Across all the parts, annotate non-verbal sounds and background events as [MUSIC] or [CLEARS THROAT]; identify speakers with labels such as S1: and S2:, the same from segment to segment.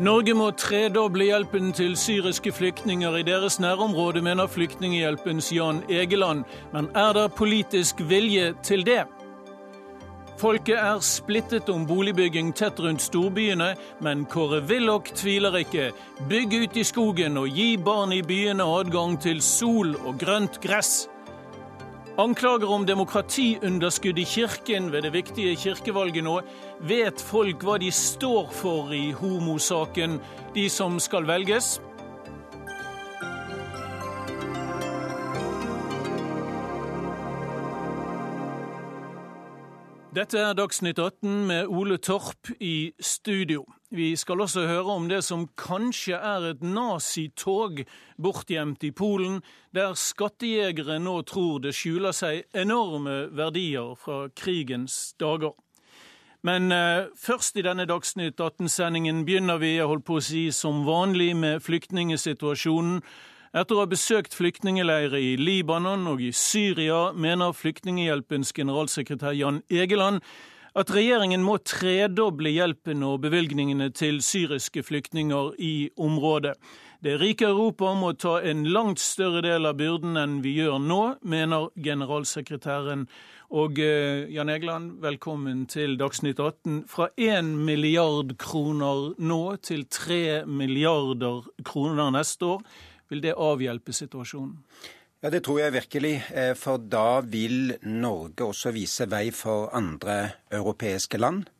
S1: Norge må tredoble hjelpen til syriske flyktninger i deres nærområde, mener Flyktninghjelpens Jan Egeland. Men er det politisk vilje til det? Folket er splittet om boligbygging tett rundt storbyene, men Kåre Willoch tviler ikke. Bygg ut i skogen og gi barn i byene adgang til sol og grønt gress. Anklager om demokratiunderskudd i kirken ved det viktige kirkevalget nå. Vet folk hva de står for i homosaken, de som skal velges? Dette er Dagsnytt 18 med Ole Torp i studio. Vi skal også høre om det som kanskje er et nazitog bortgjemt i Polen, der skattejegere nå tror det skjuler seg enorme verdier fra krigens dager. Men eh, først i denne Dagsnytt 18-sendingen begynner vi, jeg holdt på å si, som vanlig med flyktningsituasjonen. Etter å ha besøkt flyktningleirer i Libanon og i Syria, mener Flyktninghjelpens generalsekretær Jan Egeland at regjeringen må tredoble hjelpen og bevilgningene til syriske flyktninger i området. Det rike Europa må ta en langt større del av byrden enn vi gjør nå, mener generalsekretæren. Og eh, Jan Egeland, velkommen til Dagsnytt 18. Fra 1 milliard kroner nå til 3 milliarder kroner neste år. Vil det avhjelpe situasjonen?
S2: Ja, Det tror jeg virkelig. Eh, for da vil Norge også vise vei for andre europeiske land.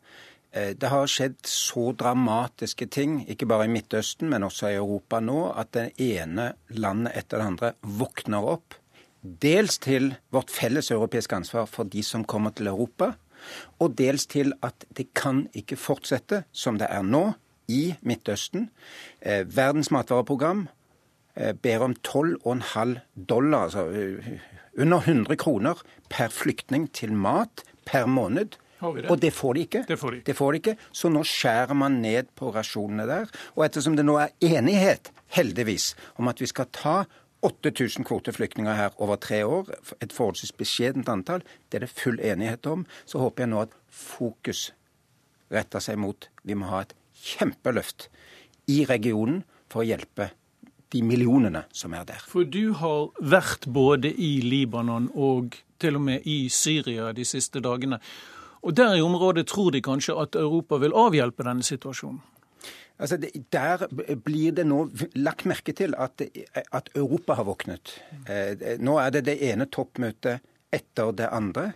S2: Eh, det har skjedd så dramatiske ting, ikke bare i Midtøsten, men også i Europa nå, at det ene landet etter det andre våkner opp. Dels til vårt felles europeiske ansvar for de som kommer til Europa, og dels til at det kan ikke fortsette som det er nå i Midtøsten. Eh, Verdens matvareprogram ber om 12,5 dollar, altså eh, under 100 kroner per flyktning til mat per måned. Det? Og det får de ikke.
S1: Det får de.
S2: det får de ikke. Så nå skjærer man ned på rasjonene der. Og ettersom det nå er enighet, heldigvis, om at vi skal ta 8000 kvoteflyktninger her over tre år, et forholdsvis beskjedent antall, det er det full enighet om, så håper jeg nå at fokus retter seg mot Vi må ha et kjempeløft i regionen for å hjelpe de millionene som er der.
S1: For du har vært både i Libanon og til og med i Syria de siste dagene. Og der i området tror de kanskje at Europa vil avhjelpe denne situasjonen?
S2: Altså, Der blir det nå lagt merke til at, at Europa har våknet. Eh, nå er det det ene toppmøtet etter det andre.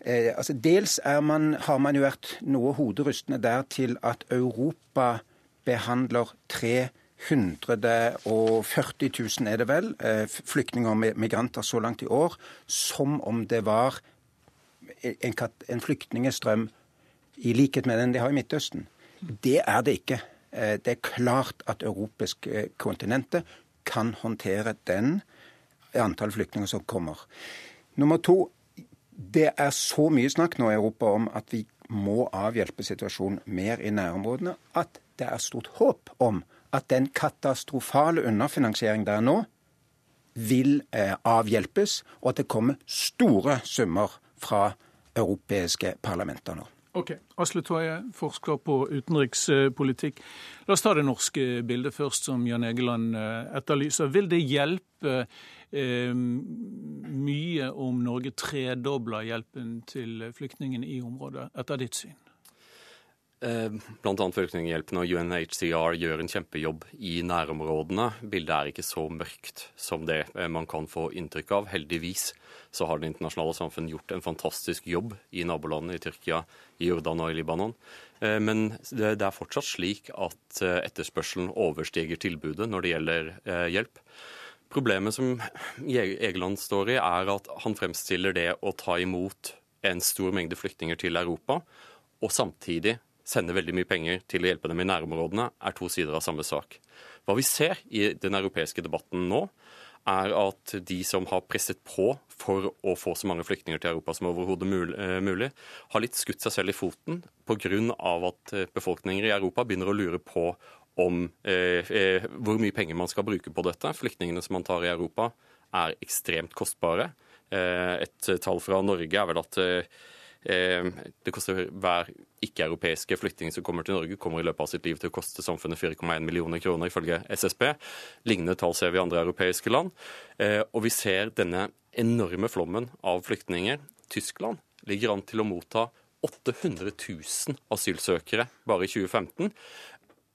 S2: Eh, altså, dels man, har man jo vært noe hoderystende der til at Europa behandler tre 140 000 er det vel, eh, flyktninger og migranter så langt i år, som om det var en, en flyktningestrøm i likhet med den de har i Midtøsten. Det er det ikke. Eh, det er klart at europeisk eh, kontinentet kan håndtere den antall flyktninger som kommer. Nummer to, det er så mye snakk nå i Europa om at vi må avhjelpe situasjonen mer i nærområdene, at det er stort håp om at den katastrofale underfinansiering der nå vil eh, avhjelpes, og at det kommer store summer fra europeiske parlamenter nå.
S1: Ok, Asle Toje, forsker på utenrikspolitikk. La oss ta det norske bildet først, som Jan Egeland eh, etterlyser. Vil det hjelpe eh, mye om Norge tredobler hjelpen til flyktningene i området, etter ditt syn?
S3: Eh, Bl.a. Flyktninghjelpen og UNHCR gjør en kjempejobb i nærområdene. Bildet er ikke så mørkt som det eh, man kan få inntrykk av. Heldigvis så har det internasjonale samfunn gjort en fantastisk jobb i nabolandene i Tyrkia, i Jordan og i Libanon. Eh, men det er fortsatt slik at etterspørselen overstiger tilbudet når det gjelder hjelp. Problemet som Egeland står i, er at han fremstiller det å ta imot en stor mengde flyktninger til Europa, og samtidig sender veldig mye penger til å hjelpe dem i nærområdene, er to sider av samme sak. Hva vi ser i den europeiske debatten nå, er at de som har presset på for å få så mange flyktninger til Europa som overhodet eh, mulig, har litt skutt seg selv i foten pga. at eh, befolkninger i Europa begynner å lure på om eh, eh, hvor mye penger man skal bruke på dette. Flyktningene som man tar i Europa, er ekstremt kostbare. Eh, et tall fra Norge er vel at eh, det koster hver ikke-europeiske flyktning som kommer til Norge, kommer i løpet av sitt liv til å koste samfunnet 4,1 millioner kroner, ifølge SSB. Lignende tall ser vi i andre europeiske land. Eh, og vi ser denne enorme flommen av flyktninger. Tyskland ligger an til å motta 800 000 asylsøkere bare i 2015.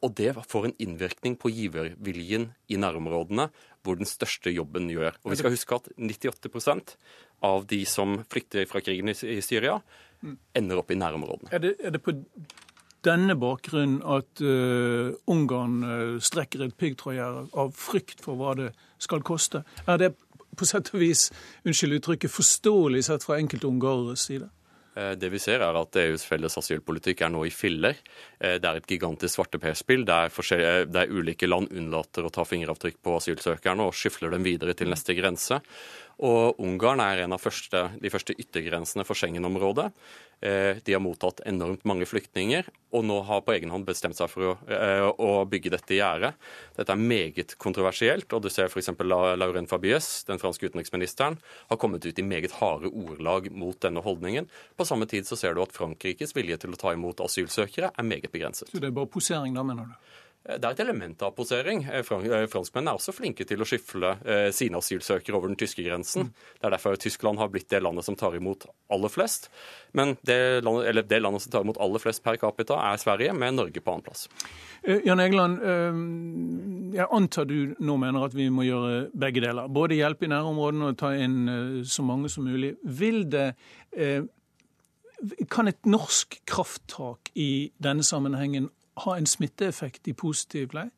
S3: Og det får en innvirkning på giverviljen i nærområdene, hvor den største jobben gjør. Og vi skal huske at 98 av de som flykter fra krigen i Syria, ender opp i nærområdene.
S1: Er det, er det på denne bakgrunnen at uh, Ungarn uh, strekker et piggtrådgjerde av frykt for hva det skal koste? Er det på sett og vis, unnskyld uttrykket, forståelig sett fra enkelte ungareres side?
S3: Eh, det vi ser er at EUs felles asylpolitikk er nå i filler. Det er et gigantisk svarteperspill der, der ulike land unnlater å ta fingeravtrykk på asylsøkerne og skyfler dem videre til neste grense. Og Ungarn er en av første, de første yttergrensene for Schengen-området. Eh, de har mottatt enormt mange flyktninger, og nå har på egen hånd bestemt seg for å, eh, å bygge dette gjerdet. Dette er meget kontroversielt, og du ser f.eks. Lauren Fabius, den franske utenriksministeren, har kommet ut i meget harde ordlag mot denne holdningen. På samme tid så ser du at Frankrikes vilje til å ta imot asylsøkere er meget begrenset.
S1: Så det er bare posering da, mener du?
S3: Eh, det er et element av posering. Eh, eh, franskmennene er også flinke til å skyfle sine asylsøkere over den tyske grensen. Det er derfor Tyskland har blitt det landet som tar imot aller flest. Men det landet, det landet som tar imot aller flest per capita, er Sverige, med Norge på annenplass.
S1: Jan Egeland, jeg antar du nå mener at vi må gjøre begge deler. Både hjelpe i nærområdene og ta inn så mange som mulig. Vil det kan et norsk krafttak i denne sammenhengen ha en smitteeffekt i positiv lei?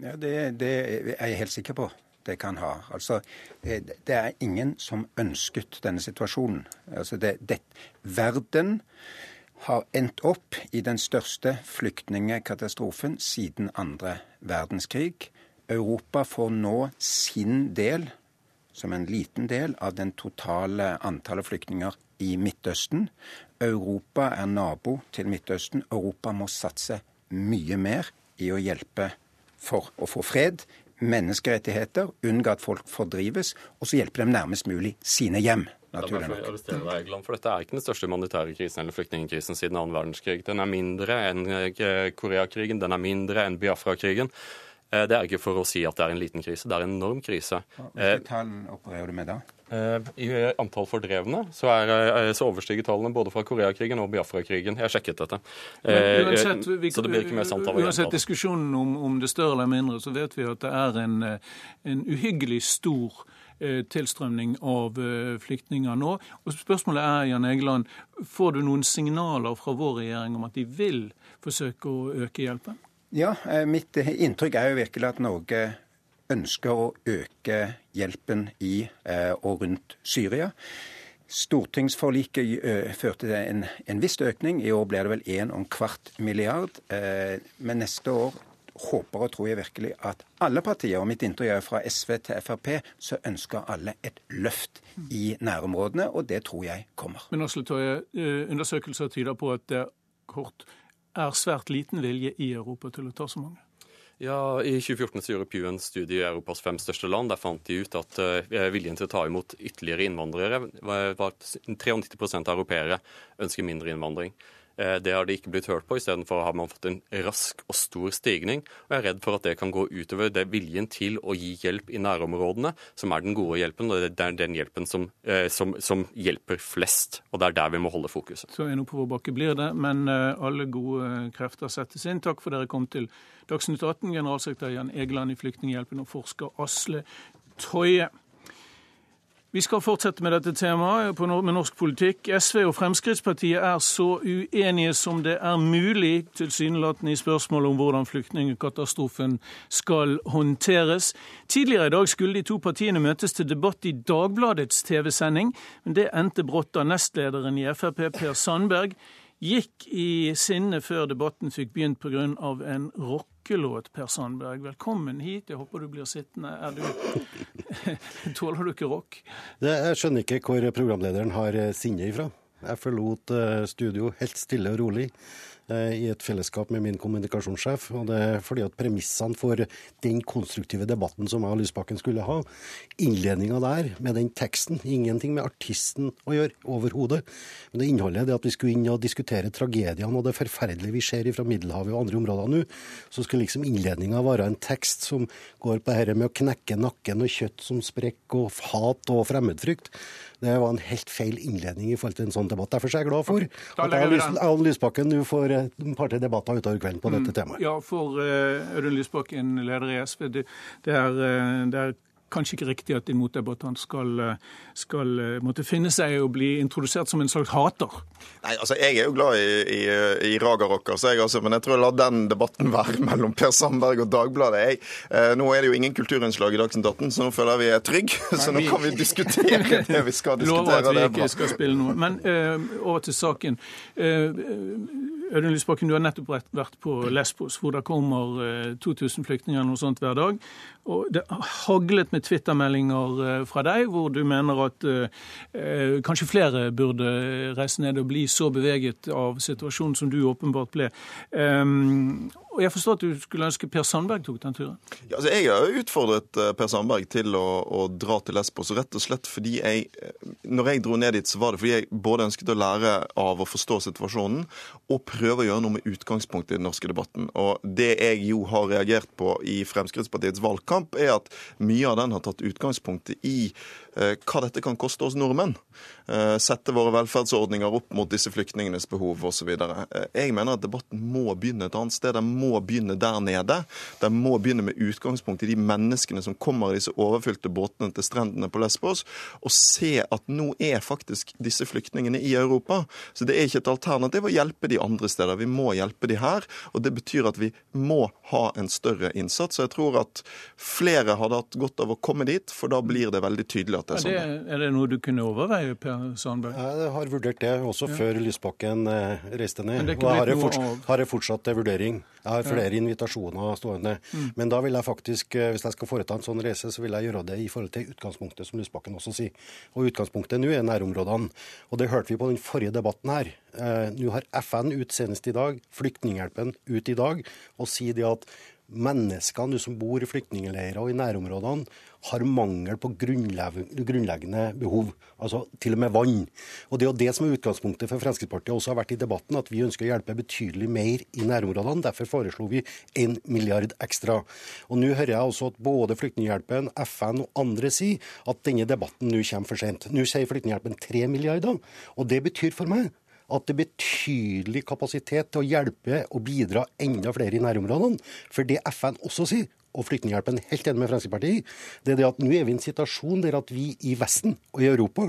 S2: Ja, det, det, er jeg helt sikker på det kan ha. Altså, det, det er ingen som ønsket denne situasjonen. Altså, det, verden har endt opp i den største flyktningkatastrofen siden andre verdenskrig. Europa får nå sin del, som en liten del, av den totale antallet flyktninger i Midtøsten. Europa er nabo til Midtøsten. Europa må satse mye mer i å hjelpe for å få fred, menneskerettigheter, unngå at folk fordrives, og så hjelpe dem nærmest mulig sine hjem. naturlig
S3: nok. For dette er ikke den største humanitære krisen eller flyktningkrisen siden annen verdenskrig. Den er mindre enn eh, Koreakrigen, den er mindre enn Biafra-krigen. Eh, det er ikke for å si at det er en liten krise, det er en enorm krise.
S2: Hvilke eh, tall opererer du med da?
S3: Eh, I antall fordrevne så, er, så overstiger tallene både fra Koreakrigen og Biafra-krigen. Jeg har sjekket dette.
S1: Uansett, vi, så det blir ikke mer sant av Uansett diskusjonen om, om, det større eller mindre, så vet vi at det er en, en uhyggelig stor tilstrømning av flyktninger nå. Og Spørsmålet er, Jan Egeland, får du noen signaler fra vår regjering om at de vil forsøke å øke hjelpen?
S2: Ja, eh, mitt eh, inntrykk er jo virkelig at Norge ønsker å øke hjelpen i eh, og rundt Syria. Stortingsforliket førte til en, en viss økning. I år blir det vel en og en kvart milliard. Men neste år håper og tror jeg virkelig at alle partier, og mitt inntrykk er fra SV til Frp, så ønsker alle et løft i nærområdene, og det tror jeg kommer.
S1: Men Asle Tøye, undersøkelser tyder på at det kort er svært liten vilje i Europa til å ta så mange?
S3: Ja, I 2014 så gjorde Pew en studie i Europas fem største land. Der fant de ut at uh, viljen til å ta imot ytterligere innvandrere var, var 93 av europeere ønsker mindre innvandring. Eh, det har de ikke blitt hørt på. Istedenfor har man fått en rask og stor stigning. Og jeg er redd for at det kan gå utover det viljen til å gi hjelp i nærområdene, som er den gode hjelpen. Og det er den hjelpen som, eh, som, som hjelper flest. Og det er der vi må holde fokuset.
S1: Så en oppoverbakke blir det, men eh, alle gode krefter settes inn. Takk for dere kom til Dagsnytt 18, generalsekretær Jan Egeland i Flyktninghjelpen og forsker Asle Toje. Vi skal fortsette med dette temaet med norsk politikk. SV og Fremskrittspartiet er så uenige som det er mulig, tilsynelatende i spørsmålet om hvordan flyktningkatastrofen skal håndteres. Tidligere i dag skulle de to partiene møtes til debatt i Dagbladets TV-sending, men det endte brått da nestlederen i Frp, Per Sandberg, gikk i sinne før debatten fikk begynt pga. en rockelåt, Per Sandberg. Velkommen hit, jeg håper du blir sittende. Er Du... [LAUGHS] Tåler du ikke rock?
S4: Jeg skjønner ikke hvor programlederen har eh, sinnet ifra. Jeg forlot eh, studio helt stille og rolig. Eh, i et fellesskap med min kommunikasjonssjef. og Det er fordi at premissene for den konstruktive debatten som jeg og Lysbakken skulle ha, innledninga der med den teksten, ingenting med artisten å gjøre overhodet. Men det innholdet det at vi skulle inn og diskutere tragediene og det forferdelige vi ser fra Middelhavet og andre områder nå, så skulle liksom innledninga være en tekst som går på dette med å knekke nakken og kjøtt som sprekker og hat og fremmedfrykt. Det var en helt feil innledning i forhold til en sånn debatt. Derfor er jeg glad for at jeg og Lysbakken nå får et par-tre debatter utover kvelden på dette mm. temaet.
S1: Ja, for uh, Audun Lysbakken, leder i SV, det, det, er, uh, det er kanskje ikke riktig at din motdebattant skal, skal eh, måtte finne seg og bli introdusert som en slags hater.
S5: Nei, altså Jeg er jo glad i, i, i Raga-rocker, altså, men jeg tror jeg lar den debatten være [LAUGHS] mellom Per Sandberg og Dagbladet. Jeg, eh, nå er det jo ingen kulturinnslag i Dagsnytt 18, så nå føler jeg vi er trygge. [LAUGHS] Så nå kan vi diskutere [LAUGHS] det vi skal diskutere.
S1: Lover at vi ikke skal spille noe. Men eh, over til saken. Uh, Audun Lysbakken, du har nettopp vært på Lesbos, hvor det kommer 2000 flyktninger noe sånt hver dag. Og det haglet med Twitter-meldinger eh, fra deg hvor du mener at eh, kanskje flere burde reise ned og bli så beveget av situasjonen som du åpenbart ble. Um, og Jeg forstår at du skulle ønske Per Sandberg tok den turen?
S5: Ja, altså jeg har utfordret eh, Per Sandberg til å, å, dra til Lesbos, rett og slett fordi jeg Når jeg dro ned dit, så var det fordi jeg både ønsket å lære av å forstå situasjonen, og prøve å gjøre noe med utgangspunktet i den norske debatten. Og Det jeg jo har reagert på i Fremskrittspartiets valgkamp, er at mye av den har tatt utgangspunkt i hva dette kan koste oss nordmenn. Eh, sette våre velferdsordninger opp mot disse flyktningenes behov osv. Eh, jeg mener at debatten må begynne et annet sted. Den må begynne der nede. Den må begynne med utgangspunkt i de menneskene som kommer i disse overfylte båtene til strendene på Lesbos, og se at nå er faktisk disse flyktningene i Europa. Så det er ikke et alternativ å hjelpe de andre steder. Vi må hjelpe de her. Og det betyr at vi må ha en større innsats. Og jeg tror at flere hadde hatt godt av å komme dit, for da blir det veldig tydelig at det er sånn.
S1: Det, er det noe du kunne overveie, Per Sandberg?
S4: Jeg har vurdert det også ja. før Lysbakken eh, reiste ned. Og har jeg, fortsatt, har jeg fortsatt til vurdering. Jeg har flere ja. invitasjoner stående. Mm. Men da vil jeg faktisk, eh, hvis jeg skal foreta en sånn reise, så vil jeg gjøre det i forhold til utgangspunktet, som Lysbakken også sier. Og utgangspunktet nå er nærområdene. Og det hørte vi på den forrige debatten her. Eh, nå har FN ut senest i dag, Flyktninghjelpen ut i dag, og sier det at menneskene som bor i flyktningleirer og i nærområdene, har mangel på grunnleggende behov, altså til og med vann. Og Det er jo det som er utgangspunktet for Fremskrittspartiet også har vært i debatten, at vi ønsker å hjelpe betydelig mer i nærområdene. Derfor foreslo vi en milliard ekstra. Og Nå hører jeg også at både Flyktninghjelpen, FN og andre sier at denne debatten nå kommer for sent. Nå sier Flyktninghjelpen tre milliarder. Og det betyr for meg at det er betydelig kapasitet til å hjelpe og bidra enda flere i nærområdene. For det FN også sier, og Flyktninghjelpen helt enig med Fremskrittspartiet det er det at nå er vi i en situasjon der at vi i Vesten og i Europa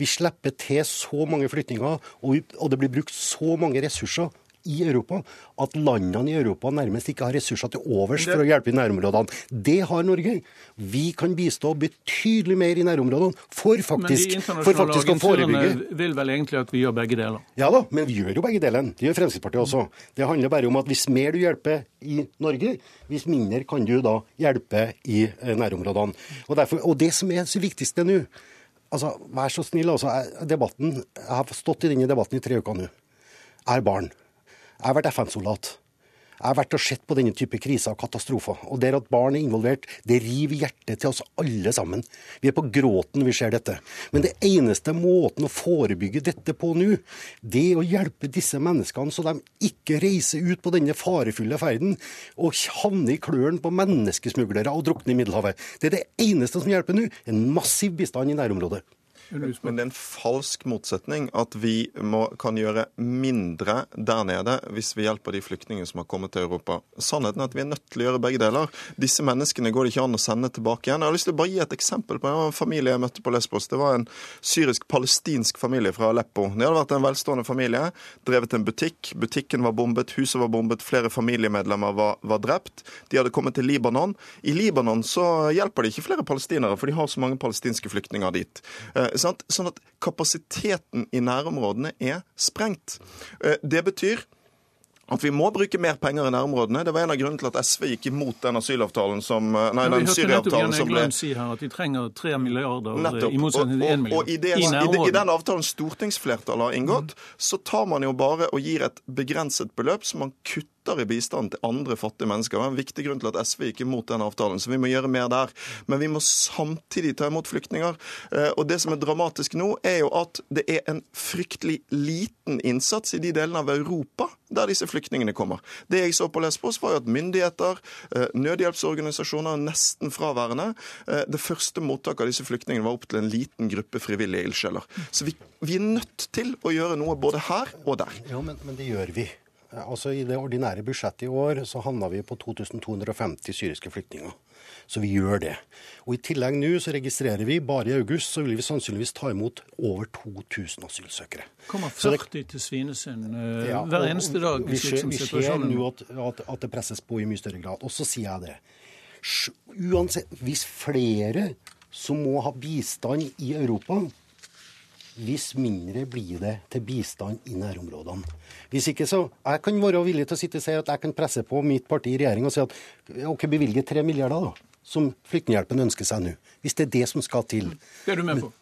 S4: vi slipper til så mange flyktninger, og det blir brukt så mange ressurser i Europa at landene i Europa nærmest ikke har ressurser til overs for å hjelpe i nærområdene. Det har Norge. Vi kan bistå betydelig mer i nærområdene for faktisk, for faktisk å forebygge.
S1: Men de vil vel egentlig at vi gjør begge deler?
S4: Ja da, men vi gjør jo begge deler. Det gjør Fremskrittspartiet også. Det handler bare om at hvis mer du hjelper i Norge, hvis mindre kan du da hjelpe i eh, nærområdene. Og, derfor, og det som er så viktigste nå altså, Vær så snill, altså, debatten, jeg har stått i denne debatten i tre uker nå. Er barn. Jeg har vært FN-soldat. Jeg har vært og sett på denne type kriser og katastrofer. Og der at barn er involvert, det river hjertet til oss alle sammen. Vi er på gråten når vi ser dette. Men det eneste måten å forebygge dette på nå, det er å hjelpe disse menneskene så de ikke reiser ut på denne farefulle ferden og havner i klørne på menneskesmuglere og drukner i Middelhavet. Det er det eneste som hjelper nå. En massiv bistand i nærområdet.
S5: Men det er en falsk motsetning at vi må, kan gjøre mindre der nede hvis vi hjelper de flyktningene som har kommet til Europa. Sannheten er at vi er nødt til å gjøre begge deler. Disse menneskene går det ikke an å sende tilbake igjen. Jeg har lyst til å bare gi et eksempel på en familie jeg møtte på Lesbos. Det var en syrisk-palestinsk familie fra Aleppo. De hadde vært en velstående familie, drevet en butikk. Butikken var bombet, huset var bombet, flere familiemedlemmer var, var drept. De hadde kommet til Libanon. I Libanon så hjelper de ikke flere palestinere, for de har så mange palestinske flyktninger dit. Sånn at kapasiteten i nærområdene er sprengt. Eh, det betyr at vi må bruke mer penger i nærområdene. Det var en av grunnene til at SV gikk imot den asylavtalen som eh, Nei, den Syria-avtalen
S1: som ble si her at de trenger tre milliarder eh, Nettopp. i motsetning til én milliard.
S5: Og, og, i, det, i, i, den avtalen stortingsflertallet har inngått, mm. så tar man jo bare og gir et begrenset beløp som man kutter kutter i bistand til andre fattige mennesker. Det var en viktig grunn til at SV gikk imot den avtalen, så vi må gjøre mer der. Men vi må samtidig ta imot flyktninger. Eh, og det som er dramatisk nå, er jo at det er en fryktelig liten innsats i de delene av Europa der disse flyktningene kommer. Det jeg så på Lesbos, var jo at myndigheter, eh, nødhjelpsorganisasjoner er nesten fraværende. Eh, det første mottaket av disse flyktningene var opp til en liten gruppe frivillige ildsjeler. Så vi, vi, er nødt til å gjøre noe både her og der.
S4: Ja, men, men det gjør vi. Altså I det ordinære budsjettet i år så havna vi på 2250 syriske flyktninger. Så vi gjør det. Og I tillegg nå så registrerer vi bare i august så vil vi sannsynligvis ta imot over 2000 asylsøkere.
S1: Kommer 40 det, til Svinesund uh, ja, hver eneste dag?
S4: Vi ser, vi ser nå at, at, at, det presses på i mye større grad. Og så sier jeg det. Uansett, hvis flere som må ha bistand i Europa hvis mindre blir det til bistand i nærområdene. Hvis ikke så Jeg kan være villig til å sitte og si at jeg kan presse på mitt parti i regjering og si at OK, bevilge tre milliarder, da som Flyktninghjelpen ønsker seg nå. Hvis det er det som skal til.
S1: Det er du med på?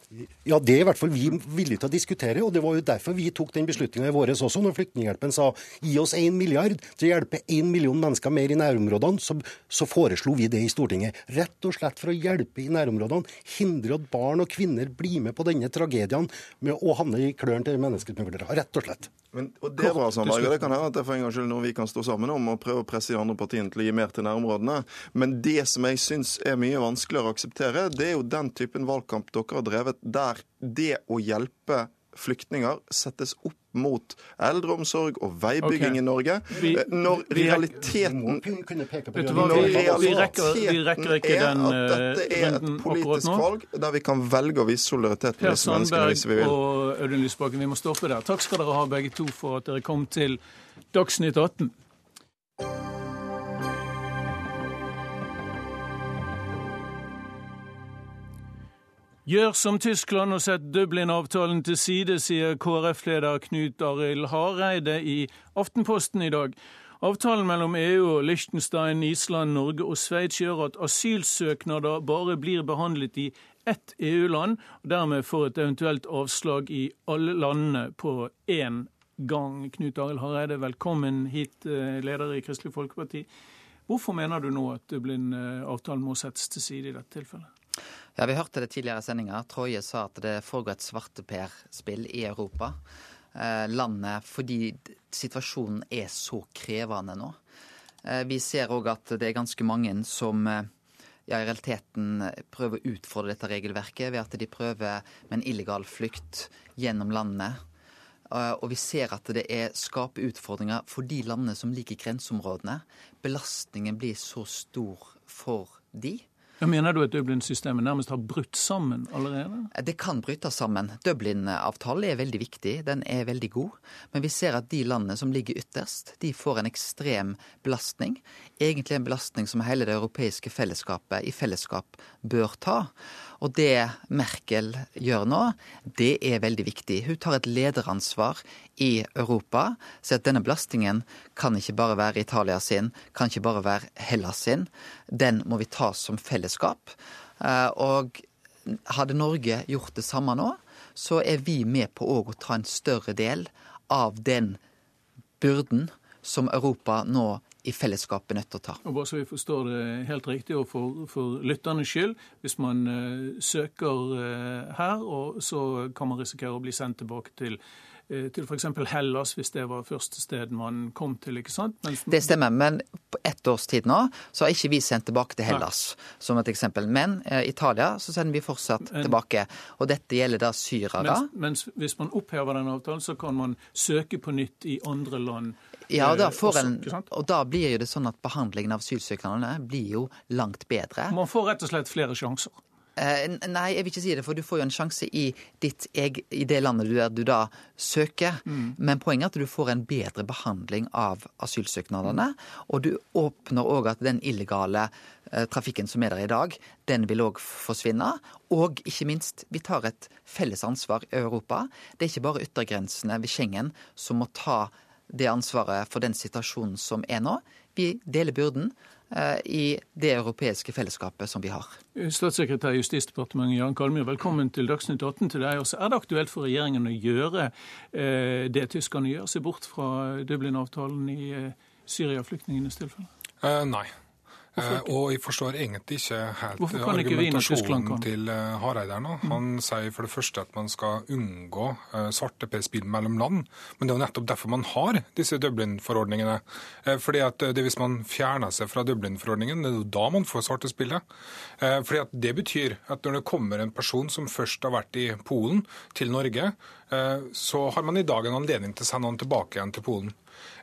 S4: Ja, det er i hvert fall vi villige til å diskutere. Og det var jo derfor vi tok den beslutninga i våres også, når Flyktninghjelpen sa gi oss 1 milliard til å hjelpe 1 million mennesker mer i nærområdene. Så, så, foreslo vi det i Stortinget. Rett og slett for å hjelpe i nærområdene. Hindre at barn og kvinner blir med på denne tragedien med å havne i klørne til menneskesmuglere. Rett og slett.
S5: Men, og Det bra, Sandberg, det kan hende at det for en gangs skyld noe vi kan stå sammen om og prøve å presse de andre partiene til å gi mer til nærområdene. Men det som jeg syns er mye vanskeligere å akseptere, det er jo den typen valgkamp dere har drevet der det å hjelpe flyktninger settes opp mot eldreomsorg og veibygging okay. i Norge. Vi, når realiteten
S1: Når realiteten er
S5: at dette er et politisk valg der vi kan velge å vise solidaritet med disse menneskene hvis vi vil.
S1: og Audun Lysbakken, vi må stoppe der. Takk skal dere ha begge to for at dere kom til Dagsnytt 18. Gjør som Tyskland og sett Dublin-avtalen til side, sier KrF-leder Knut Arild Hareide i Aftenposten i dag. Avtalen mellom EU og Liechtenstein, Island, Norge og Sveits gjør at asylsøknader bare blir behandlet i ett EU-land, og dermed får et eventuelt avslag i alle landene på én gang. Knut Arild Hareide, velkommen hit, eh, leder i Kristelig Folkeparti. Hvorfor mener du nå at Dublin-avtalen må settes til side i dette tilfellet?
S6: Ja, Vi hørte det tidligere i sendinga. Troje sa at det foregår et svarteperspill i Europa. Eh, landet fordi situasjonen er så krevende nå. Eh, vi ser òg at det er ganske mange som eh, ja, i realiteten prøver å utfordre dette regelverket ved at de prøver med en illegal flukt gjennom landet. Eh, og vi ser at det er, skaper utfordringer for de landene som ligger i grenseområdene. Belastningen blir så stor for de
S1: ja, mener du at Dublin-systemet nærmest har brutt sammen allerede?
S6: Det kan bryte sammen. Dublin-avtalen er veldig viktig, den er veldig god. Men vi ser at de landene som ligger ytterst, de får en ekstrem belastning. Egentlig en belastning som hele det europeiske fellesskapet i fellesskap bør ta. Og det Merkel gjør nå, det er veldig viktig. Hun tar et lederansvar i Europa. Så at denne belastningen kan ikke bare være Italia sin, kan ikke bare være Hellas sin. Den må vi ta som fellesskap. Eh, og hadde Norge gjort det samme nå, så er vi med på å ta en større del av den byrden som Europa nå i fellesskapet nødt til å ta.
S1: Og bare så vi forstår det helt riktig, og for, for lytternes skyld, hvis man uh, søker uh, her, og så kan man risikere å bli sendt tilbake til uh, til f.eks. Hellas, hvis det var første sted man kom til. ikke sant?
S6: Mens... Det stemmer, men på ett års tid nå så har ikke vi sendt tilbake til Hellas, Nei. som et eksempel. Men Italia så sender vi fortsatt men... tilbake. Og dette gjelder da syrere.
S1: Mens, mens hvis man opphever den avtalen, så kan man søke på nytt i andre land
S6: ja, da, eh, en, og da blir jo det sånn at behandlingen av asylsøknadene blir jo langt bedre.
S1: Man får rett og slett flere sjanser?
S6: Eh, nei, jeg vil ikke si det, for du får jo en sjanse i, ditt, i det landet der du da søker. Mm. Men poenget er at du får en bedre behandling av asylsøknadene. Og du åpner òg at den illegale eh, trafikken som er der i dag, den vil òg forsvinne. Og ikke minst, vi tar et felles ansvar i Europa. Det er ikke bare yttergrensene ved Schengen som må ta det ansvaret for den situasjonen som er nå. Vi deler byrden eh, i det europeiske fellesskapet som vi har.
S1: Statssekretær i Justisdepartementet Jan Kalmyr, velkommen til Dagsnytt 18 til deg også. Er det aktuelt for regjeringen å gjøre eh, det tyskerne gjør, se bort fra Dublin-avtalen i eh, Syria-flyktningenes tilfelle?
S7: Uh, nei. Eh, og jeg forstår egentlig ikke helt argumentasjonen til eh, Hareide nå. Mm. Han sier for det første at man skal unngå uh, svarteperspill mellom land. Men det er jo nettopp derfor man har disse Dublin-forordningene. fordi at det Hvis man fjerner seg fra Dublin-forordningen, det er jo da man får svartespillet. fordi at det betyr at når det kommer en person som først har vært i Polen, til Norge, så har man i dag en anledning til å sende han tilbake igjen til Polen.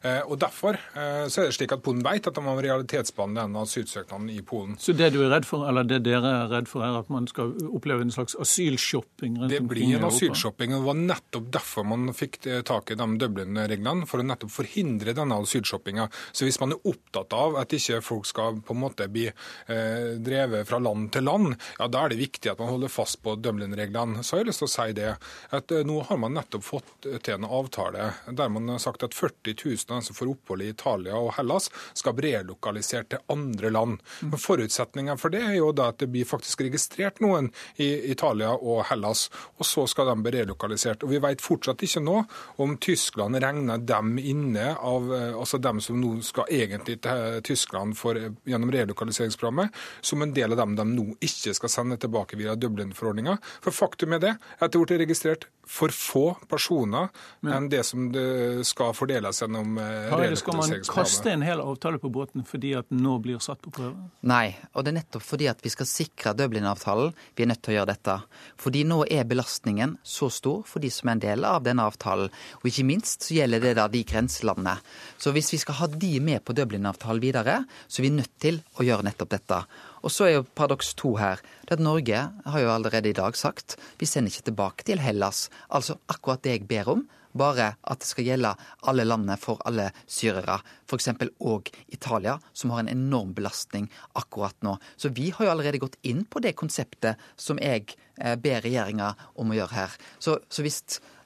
S7: Eh, og Derfor eh, så er det slik at Polen vet at de må realitetsbehandle denne asylsøknaden i Polen.
S1: Så det du er redd for, eller det dere er redd for, er at man skal oppleve en slags asylshopping?
S7: rundt Det blir en asylshopping. og Det var nettopp derfor man fikk tak i de Dublin-reglene, for å nettopp forhindre denne asylshoppinga. Så hvis man er opptatt av at ikke folk skal på en måte bli eh, drevet fra land til land, ja da er det viktig at man holder fast på Dublin-reglene. Så har jeg lyst til å si det, at eh, nå har man nettopp fått til en avtale der man har sagt at 40 000 som altså får opphold i Italia og Hellas, skal bli relokalisert til andre land. Men Forutsetningen for det er jo da at det blir faktisk registrert noen i Italia og Hellas, og så skal de bli relokalisert. Og Vi vet fortsatt ikke nå om Tyskland regner dem inne av altså dem som nå skal egentlig til Tyskland for, gjennom relokaliseringsprogrammet, som en del av dem de nå ikke skal sende tilbake via Dublin-forordninga. For faktum er det at det ble registrert for få personer enn det som det skal fordeles gjennom
S1: Hareide, skal man kaste en hel avtale på båten fordi at den nå blir satt på prøve?
S6: Nei, og det er nettopp fordi at vi skal sikre Dublin-avtalen vi er nødt til å gjøre dette. Fordi nå er belastningen så stor for de som er en del av denne avtalen. Og ikke minst så gjelder det da de grenselandene. Så hvis vi skal ha de med på Dublin-avtalen videre, så er vi nødt til å gjøre nettopp dette. Og så er jo paradoks to her. Det at Norge har jo allerede i dag sagt vi sender ikke tilbake til Hellas. Altså akkurat det jeg ber om, bare at det skal gjelde alle landene for alle syrere. F.eks. òg Italia, som har en enorm belastning akkurat nå. Så vi har jo allerede gått inn på det konseptet som jeg eh, ber regjeringa om å gjøre her. Så, så hvis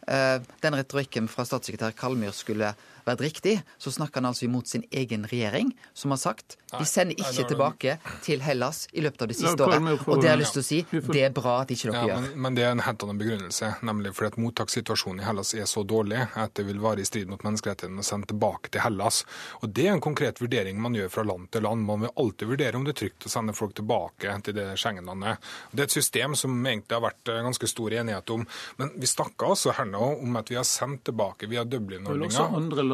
S6: eh, den retorikken fra statssekretær Kalmyr skulle vært riktig, så snakker han altså imot sin egen regjering, som har sagt de sender ikke tilbake til Hellas i løpet av det siste året. Og det har jeg lyst til å si, det er bra at ikke dere gjør.
S7: Men, men, det er en helt annen begrunnelse, nemlig fordi at mottakssituasjonen i Hellas er så dårlig at det vil være i strid mot menneskerettighetene å sende tilbake til Hellas. Og Det er en konkret vurdering man gjør fra land til land. Man vil alltid vurdere om det er trygt å sende folk tilbake til det Schengen-landet. Det er et system som egentlig har vært eh, ganske stor enighet om. Men vi snakker altså her nå om at vi har sendt tilbake via Dublin-ordninga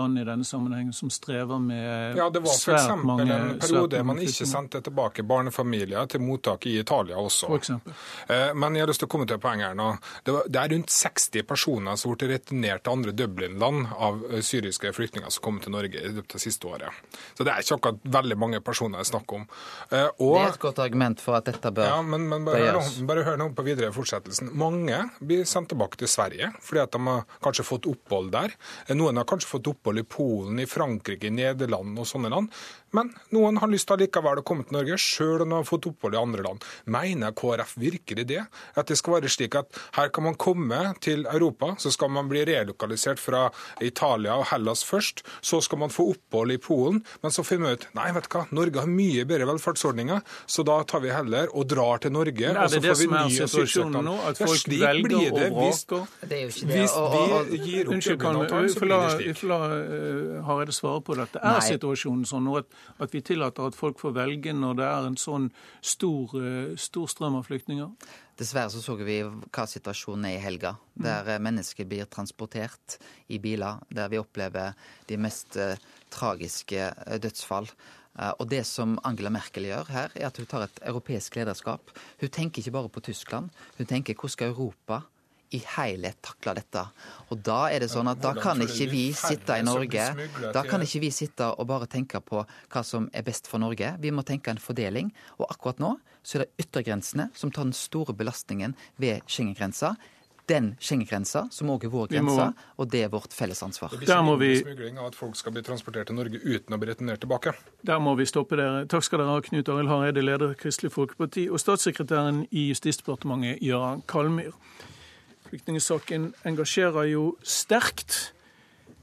S1: land i denne sammenhengen som strever med ja, det var svært
S7: en periode man ikke sendte tilbake barnefamilier til mottak i Italia også. Eh, men jeg har lyst til å komme til poenget her nå. Det, er rundt 60 personer som ble returnert til andre Dublin-land av eh, syriske flyktninger som kom til Norge i løpet av siste året. Så det er ikke akkurat veldig mange personer det er snakk om.
S6: Eh, og, det er et godt argument for at dette bør,
S7: ja, men, men bare, hør noe, bare hør nå på videre fortsettelsen. Mange blir sendt tilbake til Sverige fordi at de har kanskje fått opphold der. Noen har kanskje fått opphold i Polen, i Frankrike, i Nederland og sånne land. Men noen har lyst til allikevel å komme til Norge, sjøl om de har fått opphold i andre land. Mener KrF virkelig det? At det skal være slik at her kan man komme til Europa, så skal man bli relokalisert fra Italia og Hellas først, så skal man få opphold i Polen, men så finner man ut nei, vet du hva, Norge har mye bedre velferdsordninger, så da tar vi heller og drar til Norge,
S1: og så får vi ny asylsøknad. At folk velger å vrake?
S6: Det er jo ikke det. Hvis vi
S1: gir opp Unnskyld, kan blir det slik. Eh, Hareide svare på dette. Er situasjonen sånn at, at, vi tillater at folk får velge når det er en sånn stor, eh, stor strøm av flyktninger?
S6: Dessverre så så vi hva situasjonen er i helga, der mm. mennesker blir transportert i biler, der vi opplever de mest eh, tragiske dødsfall. Uh, og det som Angela Merkel gjør her, er at hun tar et europeisk lederskap. Hun tenker ikke bare på Tyskland, hun tenker hvordan skal Europa i helhet takle dette. Og da er det sånn at da kan ikke vi sitte i Norge Da kan ikke vi sitte og bare tenke på hva som er best for Norge. Vi må tenke en fordeling. Og akkurat nå så er det yttergrensene som tar den store belastningen ved Schengen-grensa den Schengen-grensa, som òg er vår grense, og det er vårt felles ansvar.
S7: Det blir må vi... smugling av at folk skal bli transportert til Norge uten å bli returnert tilbake.
S1: Der må vi stoppe dere. Takk skal dere ha, Knut Arild Hareide, leder Kristelig Folkeparti, og statssekretæren i Justisdepartementet, Jøran Kalmyr. Flyktningsaken engasjerer jo sterkt.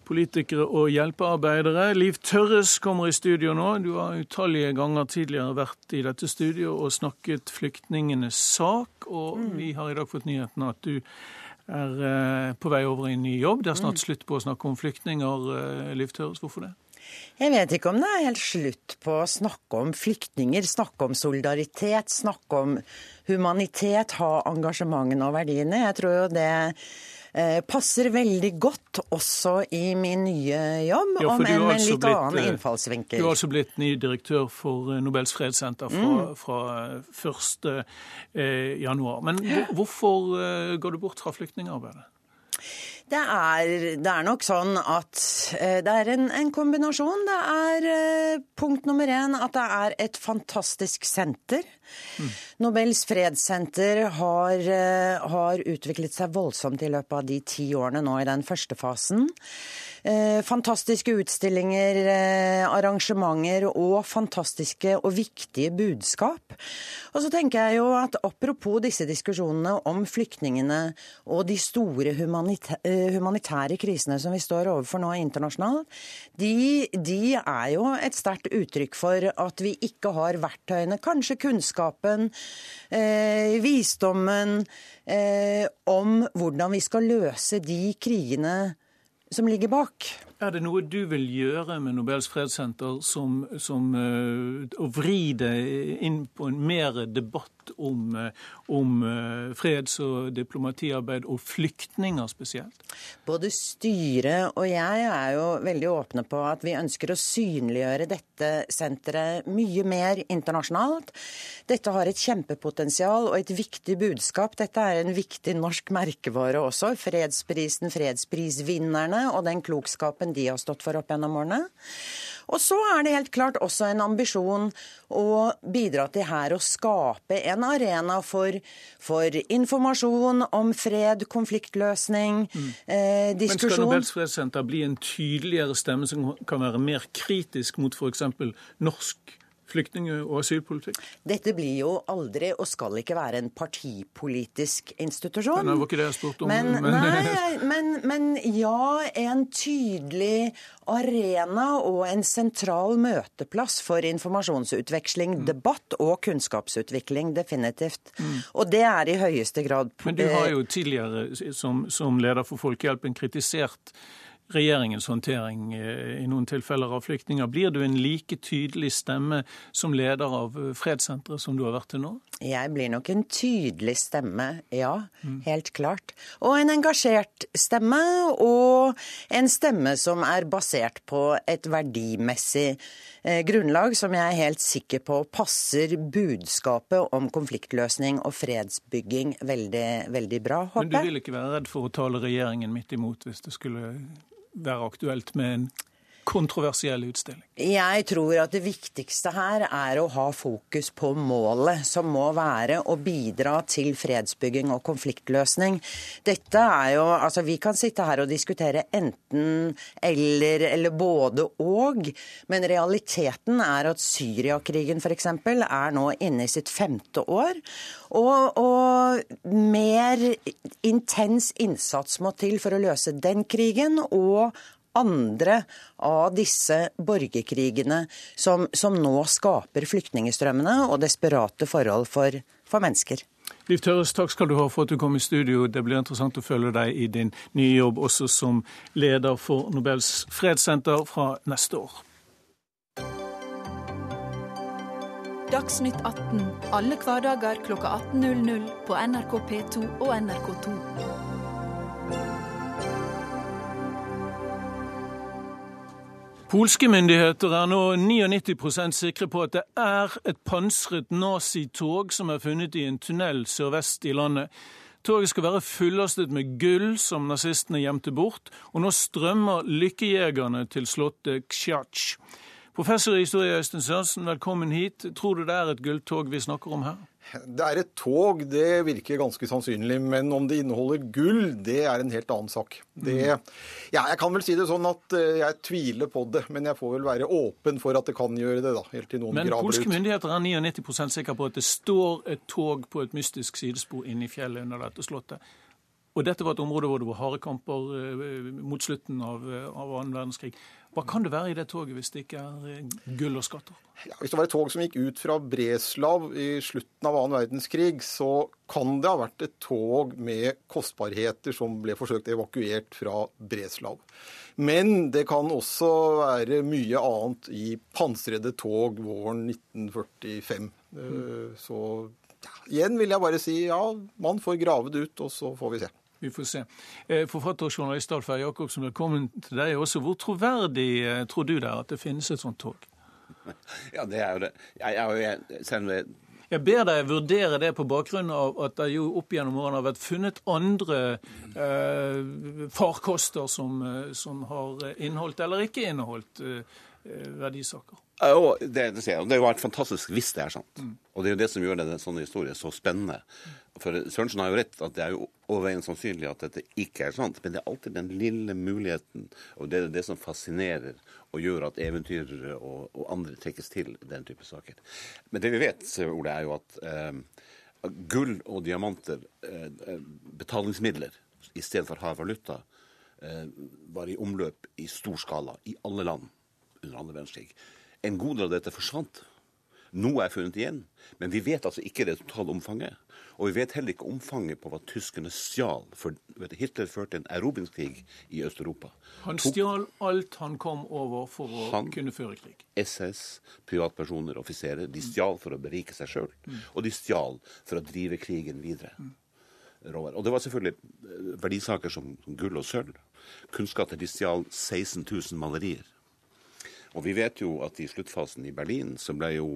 S1: politikere og hjelpearbeidere. Liv Tørres kommer i studio nå. Du har utallige ganger tidligere vært i dette studio og snakket flyktningenes sak. Og mm. vi har i dag fått nyheten at du er eh, på vei over i en ny jobb. Det er snart mm. slutt på å snakke om flyktninger. Eh, Liv Tørres, hvorfor det?
S8: Jeg vet ikke om det er helt slutt på å snakke om flyktninger, snakke om solidaritet, snakke om humanitet, ha engasjementene og verdiene. Jeg tror jo det Eh, passer veldig godt også i min nye jobb, ja, om enn med en litt blitt, annen eh, innfallsvinkel.
S1: Du har altså blitt ny direktør for eh, Nobels fredssenter fra, mm. fra 1. januar. Men hvorfor går du bort fra flyktningarbeidet?
S8: Det er, det er, nok sånn at eh, det er en, en kombinasjon. Det er eh, punkt nummer én at det er et fantastisk senter. Mm. Nobels fredssenter har, eh, har utviklet seg voldsomt i løpet av de ti årene nå i den første fasen. Eh, fantastiske utstillinger, eh, arrangementer og fantastiske og viktige budskap. Og så tenker jeg jo at apropos disse diskusjonene om flyktningene og de store eh, humanitære krisene som vi står overfor nå internasjonalt, de, de er jo et sterkt uttrykk for at vi ikke har verktøyene, kanskje kunnskapen, eh, visdommen eh, om hvordan vi skal løse de krigene som ligger bak.
S1: Er det noe du vil gjøre med Nobels fredssenter som, som uh, å vri det inn på en mer debatt om, uh, om uh, freds- og diplomatiarbeid og flyktninger spesielt?
S8: Både styret og jeg er jo veldig åpne på at vi ønsker å synliggjøre dette senteret mye mer internasjonalt. Dette har et kjempepotensial og et viktig budskap. Dette er en viktig norsk merkevare også. Fredsprisen, fredsprisvinnerne og den klokskapen de har stått for opp gjennom årene. Og så er det helt klart også en ambisjon å bidra til her å skape en arena for, for informasjon om fred, konfliktløsning, mm. eh, diskusjon. Men
S1: skal Nobels fredssenter bli en tydeligere stemme som kan være mer kritisk mot f.eks. norsk flyktning- og asylpolitikk?
S8: Dette blir jo aldri og skal ikke være en partipolitisk institusjon.
S1: Men, det var ikke det jeg spurte om.
S8: Men, men... Nei, [LAUGHS] men, men ja, en tydelig arena og en sentral møteplass for informasjonsutveksling, mm. debatt og kunnskapsutvikling. Definitivt. Mm. Og det er i høyeste grad
S1: Men du har jo tidligere som, som leder for Folkehjelpen kritisert regjeringens håndtering eh, i noen tilfeller av flyktninger. Blir du en like tydelig stemme som leder av eh, fredssenteret som du har vært til nå?
S8: Jeg blir nok en tydelig stemme, ja. Mm. Helt klart. Og en engasjert stemme, og en stemme som er basert på et verdimessig eh, grunnlag som jeg er helt sikker på passer budskapet om konfliktløsning og fredsbygging veldig, veldig bra, håper
S1: jeg. Men du vil ikke være redd for å tale regjeringen midt imot hvis det skulle være aktuelt med en kontroversiell utstilling?
S8: Jeg tror at det viktigste her er å ha fokus på målet, som må være å bidra til fredsbygging og konfliktløsning. Dette er jo Altså, vi kan sitte her og diskutere enten eller eller både og, men realiteten er at Syriakrigen f.eks. er nå inne i sitt femte år. Og, og mer intens innsats må til for å løse den krigen, og andre av disse borgerkrigene som, som nå skaper flyktningstrømmene og desperate forhold for, for mennesker.
S1: Liv Tørres, takk skal du ha for at du kom i studio. Det blir interessant å følge deg i din nye jobb, også som leder for Nobels fredssenter fra neste år.
S9: Dagsnytt 18 alle hverdager kl 18.00 på NRK P2 og NRK2.
S1: Polske myndigheter er nå 99% sikre på at det er et pansret nazitog som er funnet i en tunnel sørvest i landet. Toget skal være fullastet med gull som nazistene gjemte bort, og nå strømmer lykkejegerne til slottet Ksjatsj. Professor i historie Øystein Sørensen, velkommen hit. Tror du det er et gulltog vi snakker om her?
S10: Det er et tog, det virker ganske sannsynlig. Men om det inneholder gull, det er en helt annen sak. Det, ja, jeg kan vel si det sånn at eh, jeg tviler på det, men jeg får vel være åpen for at det kan gjøre det. da, helt til noen
S1: Men
S10: graver
S1: polske myndigheter er 99% sikre på at det står et tog på et mystisk sidespor inne i fjellet under dette slottet. og dette var et område hvor det var harde kamper eh, mot slutten av, av annen verdenskrig. Hva kan det være i det toget hvis det ikke er gull og skatter?
S10: Ja, hvis det var et tog som gikk ut fra Breslav i slutten av annen verdenskrig, så kan det ha vært et tog med kostbarheter som ble forsøkt evakuert fra Breslav. Men det kan også være mye annet i pansrede tog våren 1945. Mm. Så ja, igjen vil jeg bare si ja, man får grave det ut, og så får vi se.
S1: Vi får se. Eh, forfatter og journalist Alf Jacobsen, velkommen til deg også. Hvor troverdig eh, tror du det er at det finnes et sånt tog? [LAUGHS]
S11: Ja, det er jo det. Jeg, jeg, jeg,
S1: jeg ber deg vurdere det på bakgrunn av at det jo opp gjennom årene har vært funnet andre eh, farkoster som, eh, som, har inneholdt eller ikke inneholdt eh, verdisaker.
S11: Ja, det, det, det, er jo vært fantastisk hvis det er sant. Mm. Og det er jo det som gjør denne sånne historier så spennende. For Sørensen har jo rett at det er jo overveiende sannsynlig at dette ikke er sant. Men det er alltid den lille muligheten, og det er det som fascinerer og gjør at eventyrere og, og, andre trekkes til den type saker. Men det vi vet, Ole, er jo at eh, gull og diamanter, eh, betalingsmidler i stedet for hard valuta, eh, var i omløp i stor skala i alle land under andre verdenskrig. En god del av dette forsvant. Noe er funnet igjen, men vi vet altså ikke det totale omfanget. Og vi vet heller ikke omfanget på hva tyskerne stjal. For Hitler førte en erobringskrig i Øst-Europa.
S1: Han stjal alt han kom over for å han, kunne føre krig?
S11: SS, privatpersoner, offiserer. De stjal for å berike seg sjøl. Mm. Og de stjal for å drive krigen videre. Mm. Og det var selvfølgelig eh, verdisaker som gull og sølv. Kunstskatter. De stjal 16 000 malerier. Og vi vet jo at i sluttfasen i Berlin så ble jo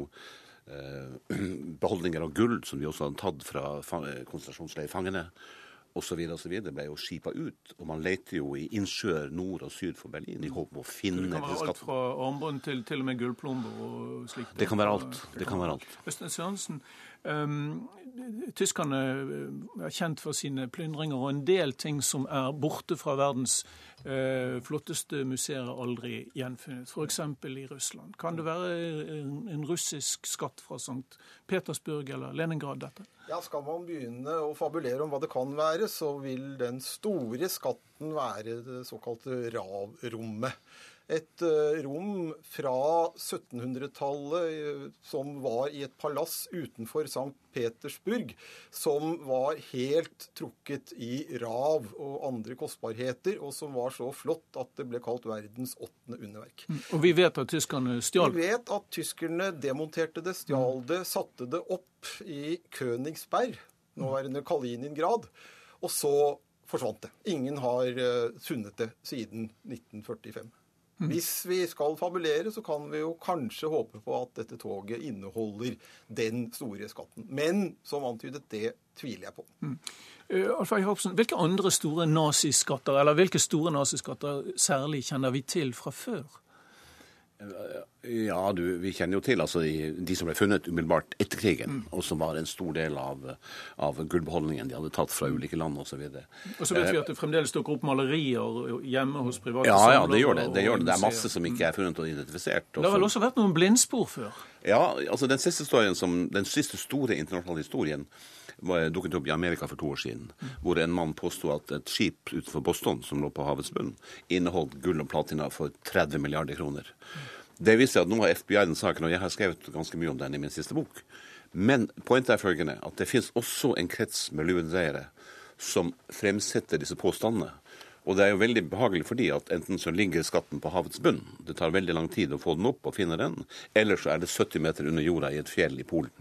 S11: eh, [CLEARS THROAT] beholdninger av gull, som de også hadde tatt fra konsentrasjonsleirfangene, osv. osv. ble jo skipa ut. Og man leter jo i innsjøer nord og syd for Berlin i håp om å finne
S1: Det kan være alt fra armbånd til til og med gullplomber og slikt.
S11: Det kan være alt. Det kan være alt.
S1: Øystein Sørensen, tyskerne er kjent for sine plyndringer, og en del ting som er borte fra verdens uh, flotteste museer, aldri gjenfunnet. F.eks. i Russland. Kan det være en, en russisk skatt fra St. Petersburg eller Leningrad, dette?
S10: Ja, Skal man begynne å fabulere om hva det kan være, så vil den store skatten være det såkalte RAV-rommet. Et uh, rom fra 1700-tallet uh, som var i et palass utenfor St. Petersburg, som var helt trukket i rav og andre kostbarheter, og som var så flott at det ble kalt verdens åttende underverk.
S1: Mm. Og vi vet at tyskerne stjal?
S10: Vi vet at tyskerne demonterte det, stjal det, satte det opp i Königsberg, nåværende Kaliningrad, og så forsvant det. Ingen har uh, funnet det siden 1945. Mm. Hvis vi skal fabulere, så kan vi jo kanskje håpe på at dette toget inneholder den store skatten. Men som antydet, det tviler jeg på. Mm.
S1: Uh, Alf Jacobsen, hvilke andre store naziskatter, eller hvilke store naziskatter særlig kjenner vi til fra før?
S11: Ja, du, vi kjenner jo til altså, de som ble funnet umiddelbart etter krigen, mm. og som var en stor del av, av gullbeholdningen de hadde tatt fra ulike land osv.
S1: Og, og så vet vi at det fremdeles dukker opp malerier hjemme hos private
S11: ja, Ja, det gjør det. Det, gjør det. det er masse som ikke er funnet og identifisert.
S1: Også. Det har vel også vært noen blindspor før?
S11: Ja, altså den siste, som, den siste store internasjonale historien dukket opp i Amerika for to år siden, hvor en mann påsto at et skip utenfor Boston som lå på havets bunn, inneholdt gull og platina for 30 milliarder kroner. Det viser at nå har FBI den saken, og jeg har skrevet ganske mye om den i min siste bok. Men poenget er følgende, at det finnes også en krets med luredreiere som fremsetter disse påstandene. Og det er jo veldig behagelig fordi at enten så ligger skatten på havets bunn, det tar veldig lang tid å få den opp og finne den, eller så er det 70 meter under jorda i et fjell i Polen.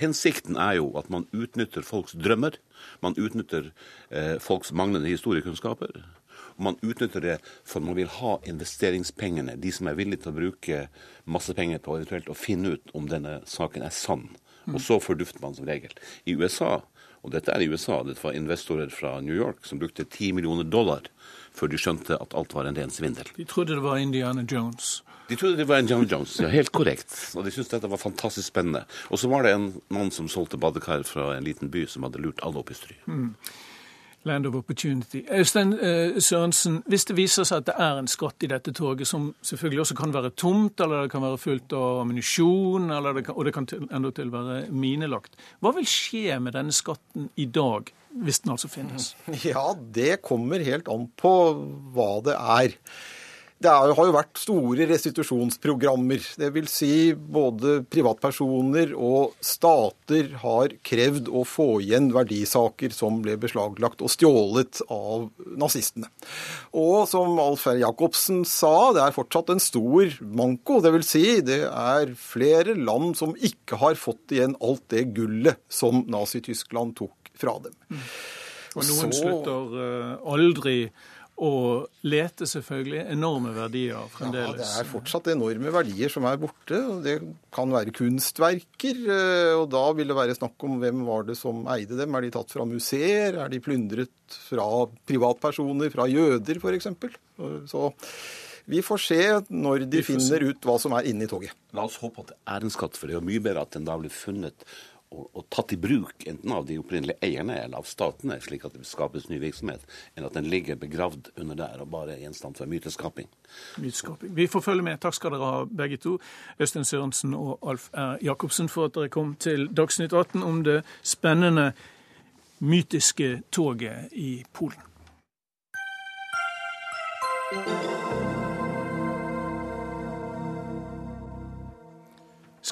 S11: Hensikten er jo at man utnytter folks drømmer. Man utnytter eh, folks manglende historiekunnskaper. Og man utnytter det for man vil ha investeringspengene, de som er villige til å bruke masse penger på eventuelt å finne ut om denne saken er sann. Og så fordufter man som regel. I USA, og dette er i USA, dette var investorer fra New York som brukte 10 millioner dollar før de skjønte at alt var en ren svindel.
S1: De trodde det var Indiana Jones.
S11: De trodde det var en John Jones, ja, helt korrekt. Og de syntes dette var fantastisk spennende. Og så var det en mann som solgte badekar fra en liten by, som hadde lurt alle opp i stry. Mm.
S1: Land of Opportunity. Øystein uh, Sørensen, hvis det viser seg at det er en skatt i dette toget, som selvfølgelig også kan være tomt, eller det kan være fullt av ammunisjon, og det kan endatil være minelagt, hva vil skje med denne skatten i dag, hvis den altså finnes? [LAUGHS]
S10: Ja, det kommer helt an på hva det er. Det har jo vært store restitusjonsprogrammer. Det vil si både privatpersoner og stater har krevd å få igjen verdisaker som ble beslaglagt og stjålet av nazistene. Og som Alf R. Jacobsen sa, det er fortsatt en stor manko. Det vil si det er flere land som ikke har fått igjen alt det gullet som Nazi-Tyskland tok fra dem. Mm.
S1: Og noen Så... slutter uh, aldri og lete selvfølgelig enorme verdier fremdeles.
S10: Ja, Det er fortsatt enorme verdier som er borte. og Det kan være kunstverker. Eh, og Da vil det være snakk om hvem var det som eide dem. Er de tatt fra museer? Er de plyndret fra privatpersoner, fra jøder f.eks.? Så vi får se når de finner ut hva som er inni toget.
S11: La oss håpe at det er en skatt, for det er jo mye bedre at den da blir funnet og, tatt i bruk enten av de opprinnelige eierne eller av statene, slik at det skapes ny virksomhet, enn at den ligger begravd under der og bare er gjenstand for myteskaping.
S1: myteskaping. Vi får følge med. Takk skal dere ha, begge to. Øystein Sørensen og Alf R. Jacobsen, for at dere kom til Dagsnytt 18 om det spennende, mytiske toget i Polen.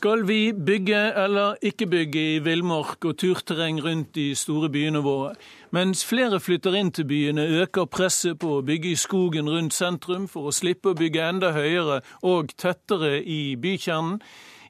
S1: Skal vi bygge eller ikke bygge i villmark og turterreng rundt de store byene våre? Mens flere flytter inn til byene, øker presset på å bygge i skogen rundt sentrum for å slippe å bygge enda høyere og tettere i bykjernen.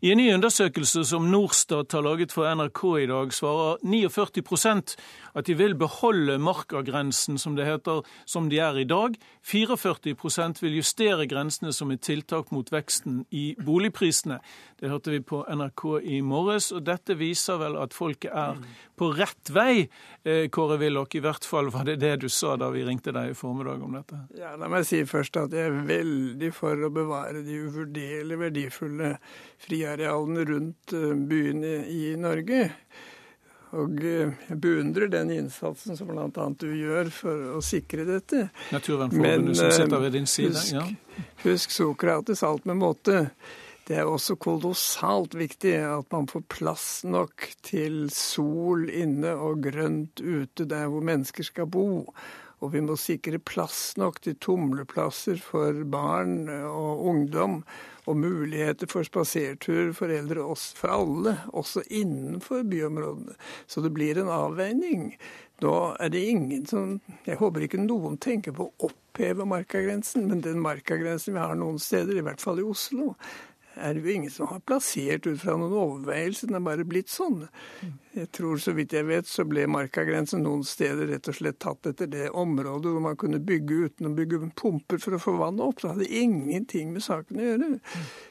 S1: I en ny undersøkelse som Norstat har laget for NRK i dag, svarer 49 at de vil beholde markagrensen, som det heter, som de er i dag. 44% vil justere grensene som et tiltak mot veksten i boligprisene. Det hørte vi på NRK i morges, og dette viser vel at folket er på rett vei. Eh, Kåre Willoch, i hvert fall var det det du sa da vi ringte deg i formiddag om dette?
S12: Ja, La meg si først at jeg er veldig for å bevare de uvurderlig verdifulle friarealene rundt eh, byene i Norge. Og eh, jeg beundrer den innsatsen som bl.a. du gjør for å sikre dette.
S1: Men side.
S12: Husk, husk Sokrates alt med måte. Det er også kolossalt viktig at man får plass nok til sol inne og grønt ute der hvor mennesker skal bo. Og vi må sikre plass nok til tumleplasser for barn og ungdom og muligheter for spasertur for eldre, for alle, også innenfor byområdene. Så det blir en avveining. Nå er det ingen som Jeg håper ikke noen tenker på å oppheve markagrensen, men den markagrensen vi har noen steder, i hvert fall i Oslo, er det jo ingen som har plassert ut fra noen overveielse. Den er bare blitt sånn. Jeg tror, Så vidt jeg vet, så ble markagrensen noen steder rett og slett tatt etter det området hvor man kunne bygge uten å bygge pumper for å få vannet opp. Det hadde ingenting med saken å gjøre.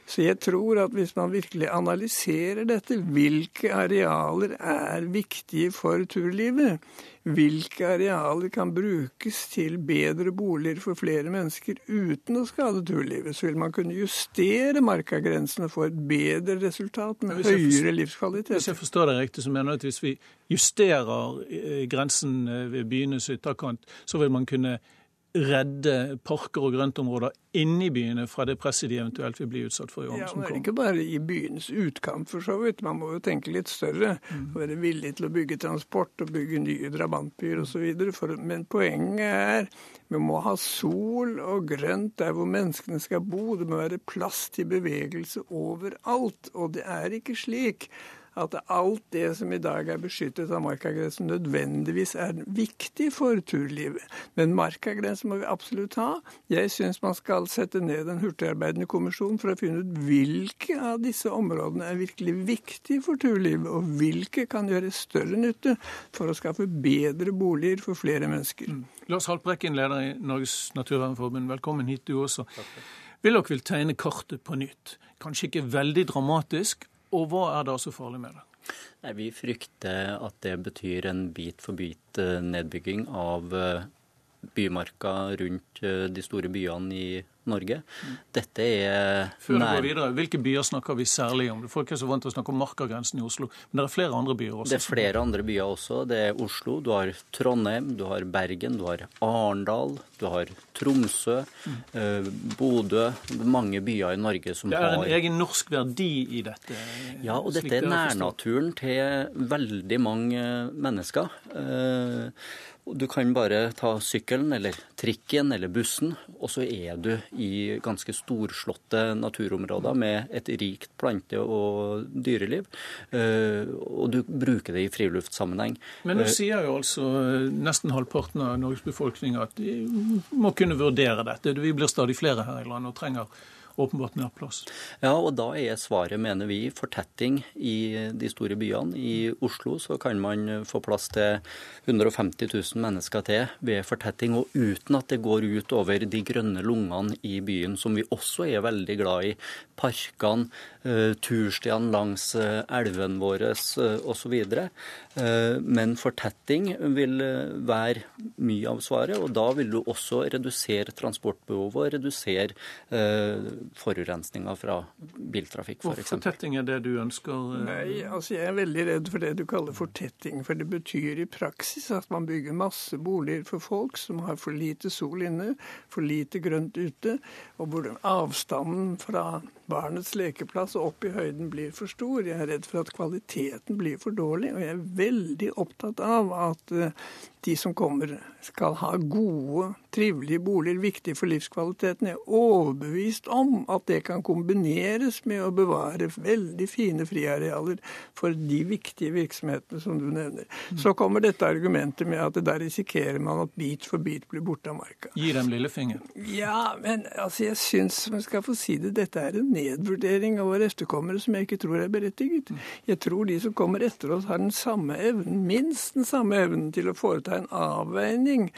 S12: Så jeg tror at hvis man virkelig analyserer dette, hvilke arealer er viktige for turlivet, hvilke arealer kan brukes til bedre boliger for flere mennesker uten å skade turlivet, så vil man kunne justere markagrensene for et bedre resultat med høyere livskvalitet.
S1: Hvis jeg forstår deg riktig, så mener du at hvis vi justerer eh, grensen eh, ved byenes ytterkant, så vil man kunne redde parker og grøntområder inni byene fra det presset de eventuelt vil bli utsatt for i årene ja, som kommer?
S12: Ikke bare i byens utkant, for så vidt. Man må jo tenke litt større. Mm. Være villig til å bygge transport og bygge nye drabantbyer osv. Men poenget er vi må ha sol og grønt der hvor menneskene skal bo. Det må være plass til bevegelse overalt. Og det er ikke slik at alt det som i dag er beskyttet av markagrensen, nødvendigvis er viktig for turlivet. Men markagrensen må vi absolutt ha. Jeg syns man skal sette ned en hurtigarbeidende kommisjon for å finne ut hvilke av disse områdene er virkelig viktige for turlivet, og hvilke kan gjøre større nytte for å skaffe bedre boliger for flere mennesker. Mm.
S1: Lars Haltbrekken, leder i Norges Naturvernforbund, velkommen hit du også. Vil dere vil tegne kartet på nytt. Kanskje ikke veldig dramatisk, og hva er da så farlig med det?
S13: Nei, vi frykter at det betyr en bit-for-bit-nedbygging av eh, bymarka rundt eh, de store byene i Norge. Dette er
S1: Før du går videre, Hvilke byer snakker vi særlig om? Folk er så vant til å snakke om markagrensen i Oslo, men det er flere andre byer også?
S13: Det er flere andre byer også. Det er Oslo, du har Trondheim, du har Bergen, du har Arendal, du har Tromsø, mm. Bodø. Mange byer i Norge som
S1: har Det
S13: er
S1: en egen norsk verdi i dette?
S13: Ja, og dette er nærnaturen til veldig mange mennesker. Eh, du kan bare ta sykkelen eller trikken eller bussen, og så er du i ganske storslåtte naturområder med et rikt plante- og dyreliv. Eh, og du bruker det i friluftssammenheng.
S1: Men nå eh, sier jo altså nesten halvparten av Norges befolkning at de må kunne vurdere dette. Vi blir stadig flere her i landet og trenger åpenbart mer plass.
S13: Ja, og da er svaret, mener vi, fortetting i de store byene. I Oslo så kan man få plass til 150 000 mennesker til ved fortetting, og uten at det går ut over de grønne lungene i byen, som vi også er veldig glad i. Parkene, eh, turstiene langs eh, elvene våre osv. Eh, men fortetting vil være mye av svaret, og da vil du også redusere transportbehovet og redusere forurensninga fra biltrafikk, f.eks.
S1: For fortetting er det du ønsker?
S12: Eh? Nei, altså jeg er veldig redd for det du kaller fortetting. For det betyr i praksis at man bygger masse boliger for folk som har for lite sol inne, for lite grønt ute, og hvor avstanden fra barnets lekeplass og opp i høyden blir for stor. Jeg er redd for at kvaliteten blir for dårlig, og jeg er veldig opptatt av at eh, de som kommer, skal ha gode, trivelige boliger, viktig for livskvaliteten. Jeg er overbevist om at det kan kombineres med å bevare veldig fine friarealer for de viktige virksomhetene som du nevner. Så kommer dette argumentet med at da risikerer man at bit for bit blir borte av marka.
S1: Gi dem lillefingeren.
S12: Ja, men altså, jeg syns, om jeg skal få si det, dette er en nedvurdering av våre efterkommere som jeg ikke tror er berettiget. Jeg tror de som kommer etter oss, har den samme evnen, minst den samme evnen til å foreta en avveining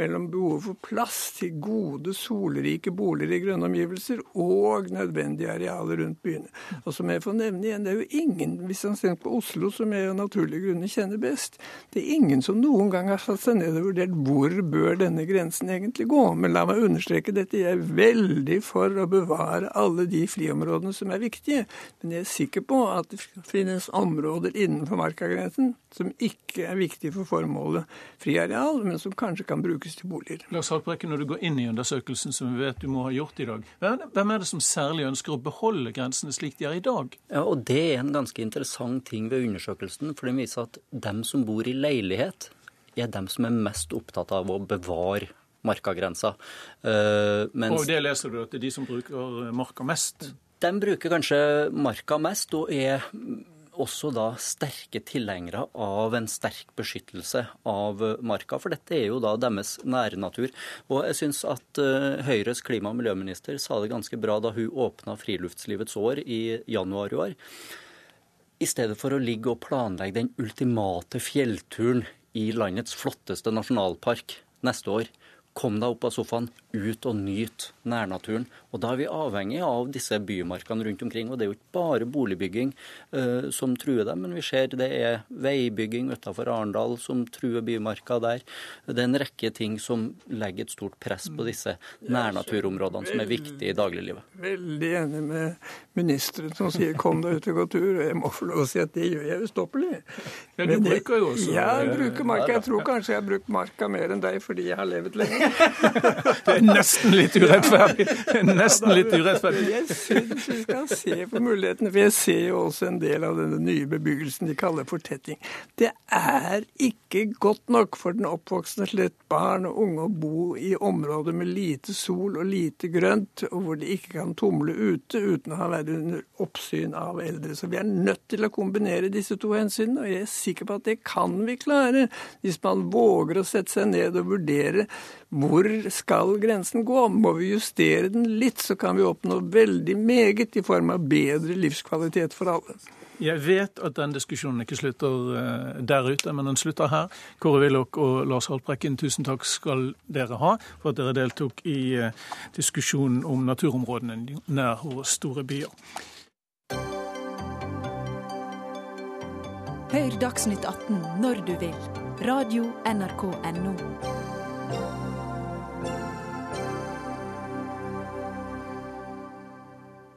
S12: mellom behovet for plass til gode, solrike boliger i grønne omgivelser og nødvendige arealer rundt byene. Og som jeg får nevne igjen, det er jo ingen, hvis man ser på Oslo, som jeg av naturlige grunner kjenner best, det er ingen som noen gang har satt seg ned og vurdert hvor bør denne grensen egentlig gå. Men la meg understreke dette, jeg er veldig for å bevare alle de friområdene som er viktige. Men jeg er sikker på at det finnes områder innenfor markagrensen som ikke er viktige for formålet friareal, men som kanskje kan brukes til boliger.
S1: Lars Haltbrekken, når du går inn i undersøkelsen som vi vet du må ha gjort i dag, hvem er det som særlig ønsker å beholde grensene slik de er i dag?
S13: Ja, og Det er en ganske interessant ting ved undersøkelsen, for den viser at dem som bor i leilighet, er dem som er mest opptatt av å bevare markagrensa.
S1: Uh, mens, og det leser du at det er de som bruker marka mest?
S13: De bruker kanskje marka mest, og er også da sterke tilhengere av en sterk beskyttelse av marka. For dette er jo da deres nærnatur. Og jeg syns at uh, Høyres klima- og miljøminister sa det ganske bra da hun åpna Friluftslivets år i januar i år. I stedet for å ligge og planlegge den ultimate fjellturen i landets flotteste nasjonalpark neste år, kom deg opp av sofaen, ut og nyte nærnaturen. Og Da er vi avhengig av disse bymarkene rundt omkring. Og det er jo ikke bare boligbygging uh, som truer dem, men vi ser det er veibygging utenfor Arendal som truer bymarka der. Det er en rekke ting som legger et stort press på disse nærnaturområdene som er viktige i dagliglivet.
S12: Veldig enig med ministeren som sier 'kom deg ut og gå tur'. Og jeg må få lov å si at det gjør jeg ustoppelig.
S1: Ja, du bruker jo også
S12: Ja, jeg bruker marka. Jeg tror kanskje jeg har brukt marka mer enn deg fordi jeg har levd lenge. [LAUGHS]
S1: Nesten litt urettferdig. [LAUGHS] Nesten litt urettferdig.
S12: Jeg syns vi skal se på mulighetene, for jeg ser jo også en del av denne nye bebyggelsen de kaller fortetting. Det er ikke godt nok for den oppvoksende slett barn og unge å bo i områder med lite sol og lite grønt, og hvor de ikke kan tumle ute uten å ha vært under oppsyn av eldre. Så vi er nødt til å kombinere disse to hensynene, og jeg er sikker på at det kan vi klare hvis man våger å sette seg ned og vurdere hvor skal grensen gå? Må vi justere den litt, så kan vi oppnå veldig meget i form av bedre livskvalitet for alle.
S1: Jeg vet at den diskusjonen ikke slutter eh, der ute, men den slutter her. Kåre Willoch og Lars Haltbrekken, tusen takk skal dere ha for at dere deltok i eh, diskusjonen om naturområdene nær våre store byer.
S9: Hør Dagsnytt 18 når du vil. Radio NRK Radio.nrk.no.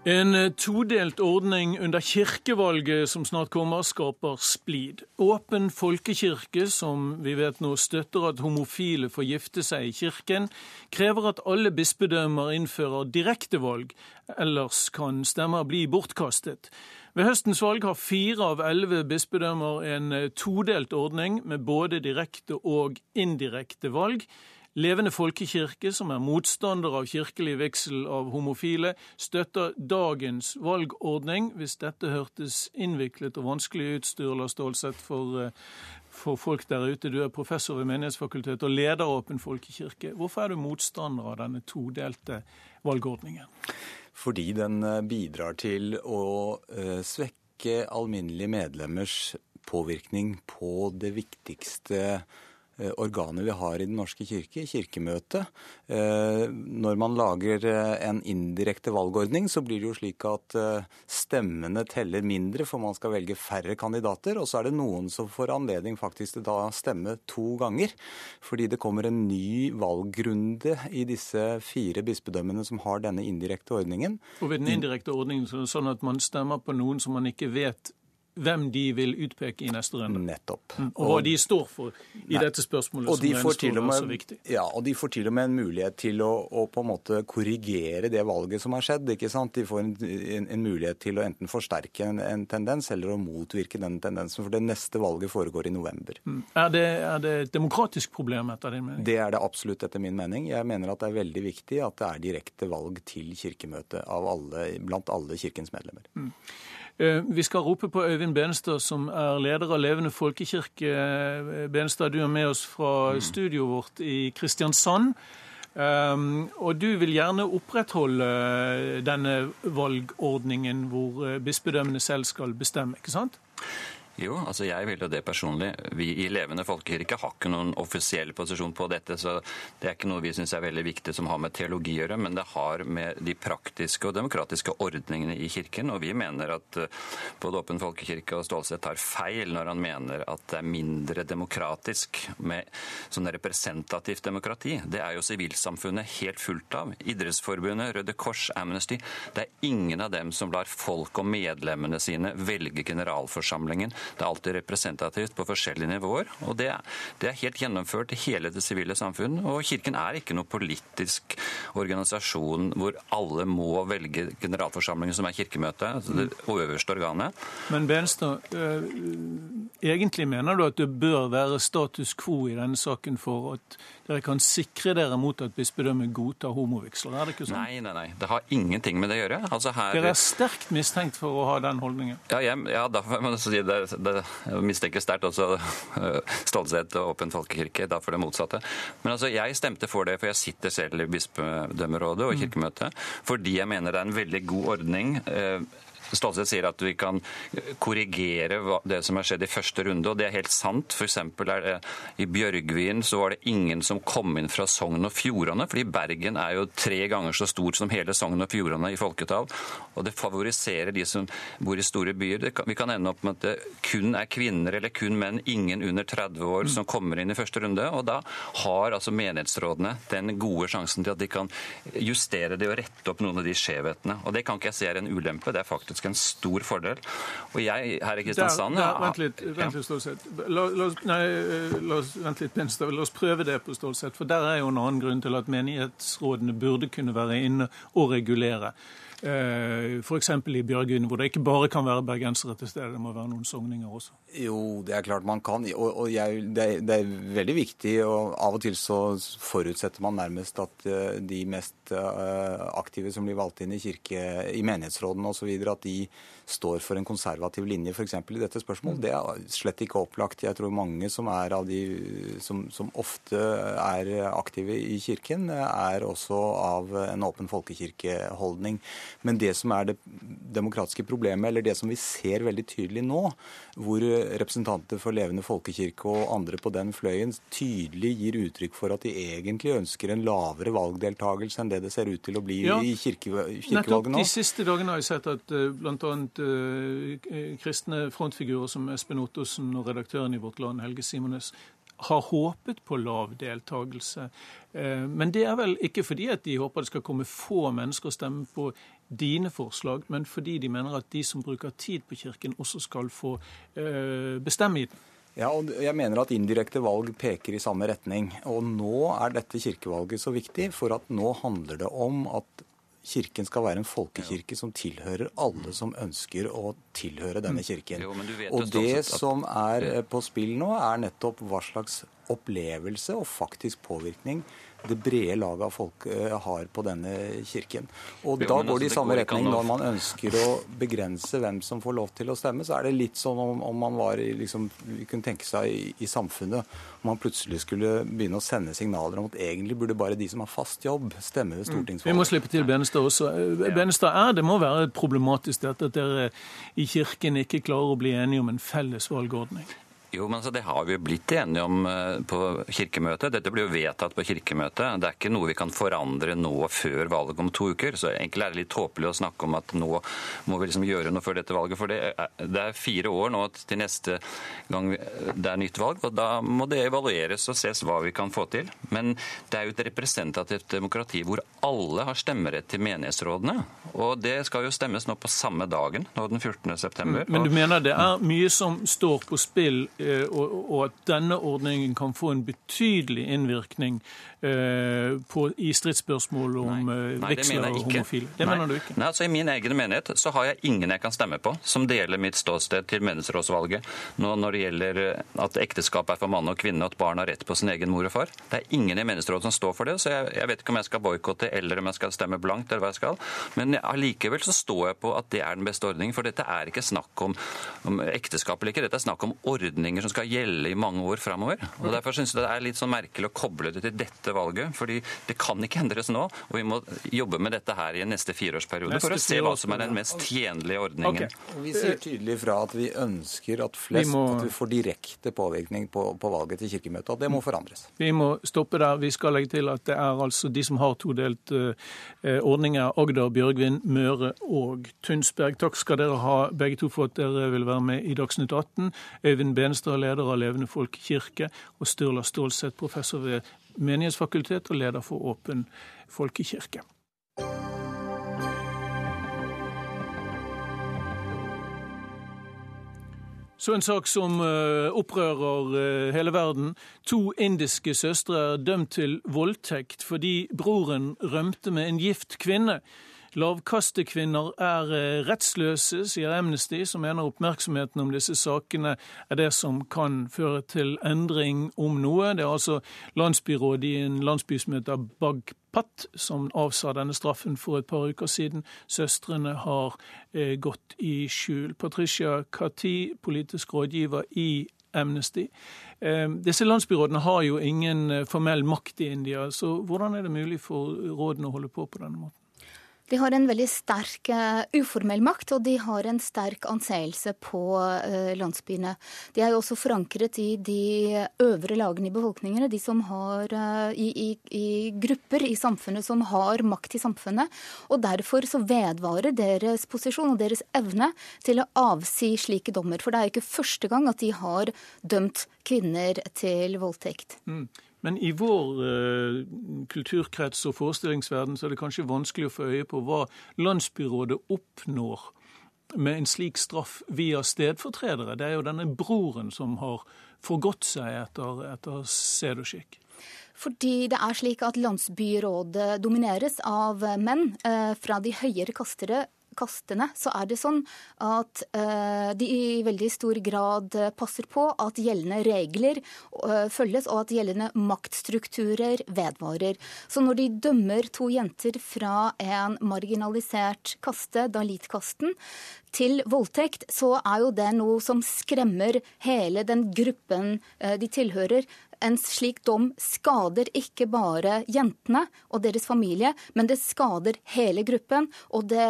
S1: En eh, todelt ordning under kirkevalget som snart kommer, skaper splid. Åpen folkekirke, som vi vet nå støtter at homofile får gifte seg i kirken, krever at alle bispedømmer innfører direktevalg, ellers kan stemmer bli bortkastet. Ved høstens valg har fire av elleve bispedømmer en eh, todelt ordning med både direkte og indirekte valg. Levende folkekirke, som er motstander av kirkelig vigsel av homofile, støtter dagens valgordning. Hvis dette hørtes innviklet og vanskelig ut, Sturla Stålseth, for, eh, for folk der ute. Du er professor ved Menighetsfakultetet og leder Åpen folkekirke. Hvorfor er du motstander av denne todelte valgordningen?
S14: Fordi den eh, bidrar til å eh, svekke alminnelige medlemmers påvirkning på det viktigste Eh, organet vi har i Den norske kirke, Kirkemøtet. Eh, når man lager eh, en indirekte valgordning, så blir det jo slik at stemmene teller mindre, for man skal velge færre kandidater. Og så er det noen som får anledning faktisk til å stemme to ganger. Fordi det kommer en ny valgrunde i disse fire bispedømmene som har denne indirekte ordningen.
S1: Og ved den indirekte ordningen sånn at man stemmer på noen som man ikke vet hvem de vil utpeke i neste runde.
S14: Nettopp.
S1: Mm. Og hva de står for i nei. dette spørsmålet,
S14: og de
S1: som
S14: får
S1: med, er så viktig.
S14: Ja, og de får til og med en mulighet til å, å, på en måte korrigere det valget som har skjedd. ikke sant? De får en, en, en mulighet til å enten forsterke en, en, tendens eller å motvirke den tendensen. For det neste valget foregår i november.
S1: Mm. Er, det, er, det, et demokratisk problem, etter din mening?
S14: Det er det absolutt, etter min mening. Jeg mener at det er veldig viktig at det er direkte valg til Kirkemøtet alle, blant alle Kirkens medlemmer. Mm.
S1: Eh, vi skal rope på Øyvind Benestad, som er leder av Levende folkekirke. Eh, Benestad, du er med oss fra mm. studioet vårt i Kristiansand. Um, og du vil gjerne opprettholde denne valgordningen hvor bispedømmene selv skal bestemme, ikke sant?
S15: Jo, altså jeg vil jo det personlig. Vi i Levende folkekirke har ikke noen offisiell posisjon på dette, så det er ikke noe vi syns er veldig viktig som har med teologi å gjøre, men det har med de praktiske og demokratiske ordningene i Kirken. Og vi mener at eh, både Åpen folkekirke og Stålsett tar feil når han mener at det er mindre demokratisk med sånn representativt demokrati. Det er jo sivilsamfunnet helt fullt av. Idrettsforbundet, Røde Kors, Amnesty. Det er ingen av dem som lar folk og medlemmene sine velge generalforsamlingen. Det er alltid representativt på forskjellige nivåer. og Det, det er helt gjennomført i hele det sivile samfunn. Og Kirken er ikke noe politisk organisasjon hvor alle må velge generalforsamlingen, som er Kirkemøtet, altså det øverste organet.
S1: Men Benstad, øh, egentlig mener du at det bør være status quo i denne saken for at dere kan sikre dere mot at bispedømmet godtar homovigsler? Er det ikke sånn?
S15: Nei, nei, nei. Det har ingenting med det å gjøre. Altså her...
S1: Dere er sterkt mistenkt for å ha den holdningen?
S15: Ja, jeg, ja da man si det det mistenker sterkt også stolthet og Åpen folkekirke, da for det motsatte. Men altså, jeg stemte for det, for jeg sitter selv i bispedømmerådet og i mm. kirkemøtet, fordi jeg mener det er en veldig god ordning. Uh, Stålsett sier at vi kan korrigere det som har skjedd i første runde, og det er helt sant. F.eks. i Bjørgvin så var det ingen som kom inn fra Sogn og Fjordane, fordi Bergen er jo tre ganger så stort som hele Sogn og Fjordane i folketall. Og det favoriserer de som bor i store byer. vi kan ende opp med at det kun er kvinner eller kun menn, ingen under 30 år, som kommer inn i første runde. Og da har altså menighetsrådene den gode sjansen til at de kan justere det og rette opp noen av de skjevhetene. Og det kan ikke jeg se er en ulempe. Det er faktisk faktisk en stor fordel. Og jeg her i Kristiansand
S1: der, der, Vent litt, vent litt Stålsett. La, la, nei, eh, la vent litt, Pinstad. La oss prøve det på Stålsett. For der er jo en annen grunn til at menighetsrådene burde kunne være inne og regulere. Eh, F.eks. i Bjørgvin, hvor det ikke bare kan være bergensere til stede, det må være noen sogninger også.
S14: Jo, det er klart man kan. Og, og jeg, det, er, det, er, veldig viktig. og Av og til så forutsetter man nærmest at eh, de mest eh, aktive som blir valgt inn i kirke, i menighetsrådene osv., at de står for en konservativ linje f.eks. i dette spørsmålet. Det er slett ikke opplagt. Jeg tror mange som er av de som, som, ofte er aktive i Kirken, er også av en åpen folkekirkeholdning. Men det som er det demokratiske problemet, eller det som vi ser veldig tydelig nå, hvor representanter for Levende folkekirke og andre på den fløyen tydelig gir uttrykk for at de egentlig ønsker en lavere valgdeltakelse enn det det ser ut til å bli ja, i kirke, kirkevalget nå.
S1: De siste dagene har jeg sett at uh, bl.a. Uh, kristne frontfigurer som Espen Ottosen og redaktøren i Vårt Land, Helge Simones, har håpet på lav deltakelse. Eh, men det er vel ikke fordi at de håper det skal komme få mennesker og stemme på dine forslag, men fordi de mener at de som bruker tid på Kirken, også skal få eh, bestemme i den.
S14: Ja, og jeg mener at indirekte valg peker i samme retning. Og nå er dette kirkevalget så viktig, for at nå handler det om at Kirken skal være en folkekirke som tilhører alle som ønsker å tilhøre denne mm. kirken. Jo, og det som er på spill nå, er nettopp hva slags opplevelse og faktisk påvirkning det brede laget av folk eh, har på denne kirken. Og jo, Da går det i altså, samme retning når man ønsker å begrense hvem som får lov til å stemme. Så er det litt sånn om, om man var i, liksom, vi kunne tenke seg i, i, samfunnet om man plutselig skulle begynne å sende signaler om at egentlig burde bare de som har fast jobb, stemme ved mm. stortingsvalget.
S1: Vi må slippe til Benestad også. Benestad, er, Det må være problematisk dette at dere i Kirken ikke klarer å bli enige om en felles valgordning?
S15: Jo, men altså, Det har vi blitt enige om eh, på kirkemøtet. Dette blir jo vedtatt på kirkemøtet. Det er ikke noe vi kan forandre nå før valget om to uker. Så egentlig er det litt tåpelig å snakke om at nå må vi liksom gjøre noe før dette valget. For det er, det er fire år nå til neste gang det er nytt valg, og da må det evalueres og ses hva vi kan få til. Men det er jo et representativt demokrati hvor alle har stemmerett til menighetsrådene. Og det skal jo stemmes nå på samme dagen, nå den 14. september.
S1: Men du mener det er mye som står på spill Eh, og at denne ordningen kan få en betydelig innvirkning på, i stridsspørsmål om veksler vigsler og homofile. Det
S15: Nei.
S1: mener du ikke?
S15: Nei, altså I min egen menighet så har jeg ingen jeg kan stemme på som deler mitt ståsted til menighetsrådsvalget nå når det gjelder at ekteskap er for mann og kvinne, og at barn har rett på sin egen mor og far. Det er ingen i menighetsrådet som står for det, så jeg, jeg vet ikke om jeg skal boikotte eller om jeg skal stemme blankt, eller hva jeg skal. Men allikevel så står jeg på at det er den beste ordningen, for dette er ikke snakk om, om ekteskap eller ikke, dette er snakk om ordninger som skal gjelde i mange år framover. Og derfor syns jeg det er litt sånn merkelig å koble det til dette valget. fordi det kan ikke endres nå. Og vi må jobbe med dette her i neste fireårsperiode for å se hva som er den mest tjenlige ordningen.
S14: Okay. Vi sier tydelig fra at vi ønsker at flest vi må... at vi får direkte påvirkning på, på valget til Kirkemøtet. og det må forandres.
S1: Vi må stoppe der. Vi skal legge til at det er altså de som har todelt uh, ordninger, Agder, Bjørgvin, Møre og Tunsberg. Takk skal dere ha begge to for at dere vil være med i Dagsnytt 18. Øyvind Benestad, leder av Levende Folk kirke, og Sturla Stålseth, professor ved Menighetsfakultet og leder for Åpen folkekirke. Så en sak som uh, opprører uh, hele verden. To indiske søstre er dømt til voldtekt fordi broren rømte med en gift kvinne. Lavkastekvinner er eh, rettsløse, sier Amnesty, som mener oppmerksomheten om disse sakene er det som kan føre til endring om noe. Det er altså landsbyrådet i en landsby som heter Bagpat, som avsa denne straffen for et par uker siden. Søstrene har eh, gått i skjul. Patricia Kati, politisk rådgiver i Amnesty. Eh, disse landsbyrådene har jo ingen eh, formell makt i India, så hvordan er det mulig for rådene å holde på på denne måten?
S16: De har en veldig sterk uh, uformell makt, og de har en sterk anseelse på uh, landsbyene. De er jo også forankret i de øvre lagene i befolkningene, de som har uh, i, i, i, grupper i samfunnet som har makt i samfunnet. Og derfor så vedvarer deres posisjon og deres evne til å avsi slike dommer. For det er ikke første gang at de har dømt kvinner til voldtekt. Mm.
S1: Men i vår uh, kulturkrets og forestillingsverden så er det kanskje vanskelig å få øye på hva landsbyrådet oppnår med en slik straff via stedfortredere. Det er jo denne broren som har forgått seg etter, etter sed og skikk.
S16: Fordi det er slik at landsbyrådet domineres av menn eh, fra de høyere kastere kastene, så er det sånn at uh, de i veldig stor grad eh, passer på at gjeldende regler uh, følges, og at gjeldende maktstrukturer vedvarer. Så når de dømmer to jenter fra en marginalisert kaste, dalitkasten, til voldtekt, så er jo det noe som skremmer hele den gruppen de tilhører en slik dom skader ikke bare jentene og deres familie, men det skader hele gruppen. Og det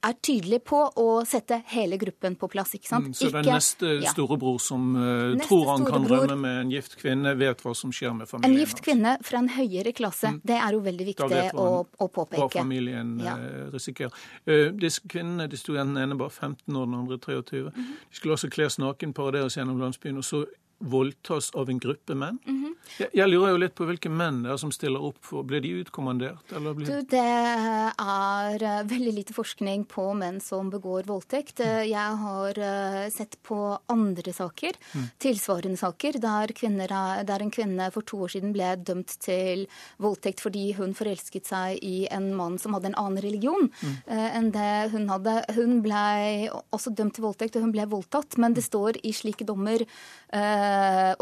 S16: er tydelig på å sette hele gruppen på plass. ikke sant? Mm,
S1: så det er neste storebror som uh, tror han kan rømme med en gift kvinne, vet hva som skjer med familien?
S16: En gift kvinne fra en høyere klasse. Mm. Det er jo veldig viktig å, å, påpeke.
S1: Hva familien ja. uh, risikerer. Uh, disse kvinnene, de sto den ene bare 15 år, den andre 23. Mm. De skulle også kles naken, paraderes gjennom landsbyen. og så voldtas av en gruppe menn? Mm -hmm. jeg, jeg, lurer jo litt på hvilke menn det er som stiller opp. for. Blir de utkommandert? Blir...
S16: Du, det er eh, veldig lite forskning på menn som begår voldtekt. Mm. Jeg har uh, sett på andre saker, mm. tilsvarende saker, der, kvinner, der, en kvinne for to år siden ble dømt til voldtekt fordi hun forelsket seg i en mann som hadde en annen religion uh, enn det hun hadde. Hun ble også dømt til voldtekt, og hun ble voldtatt. Men det står i slike dommer uh,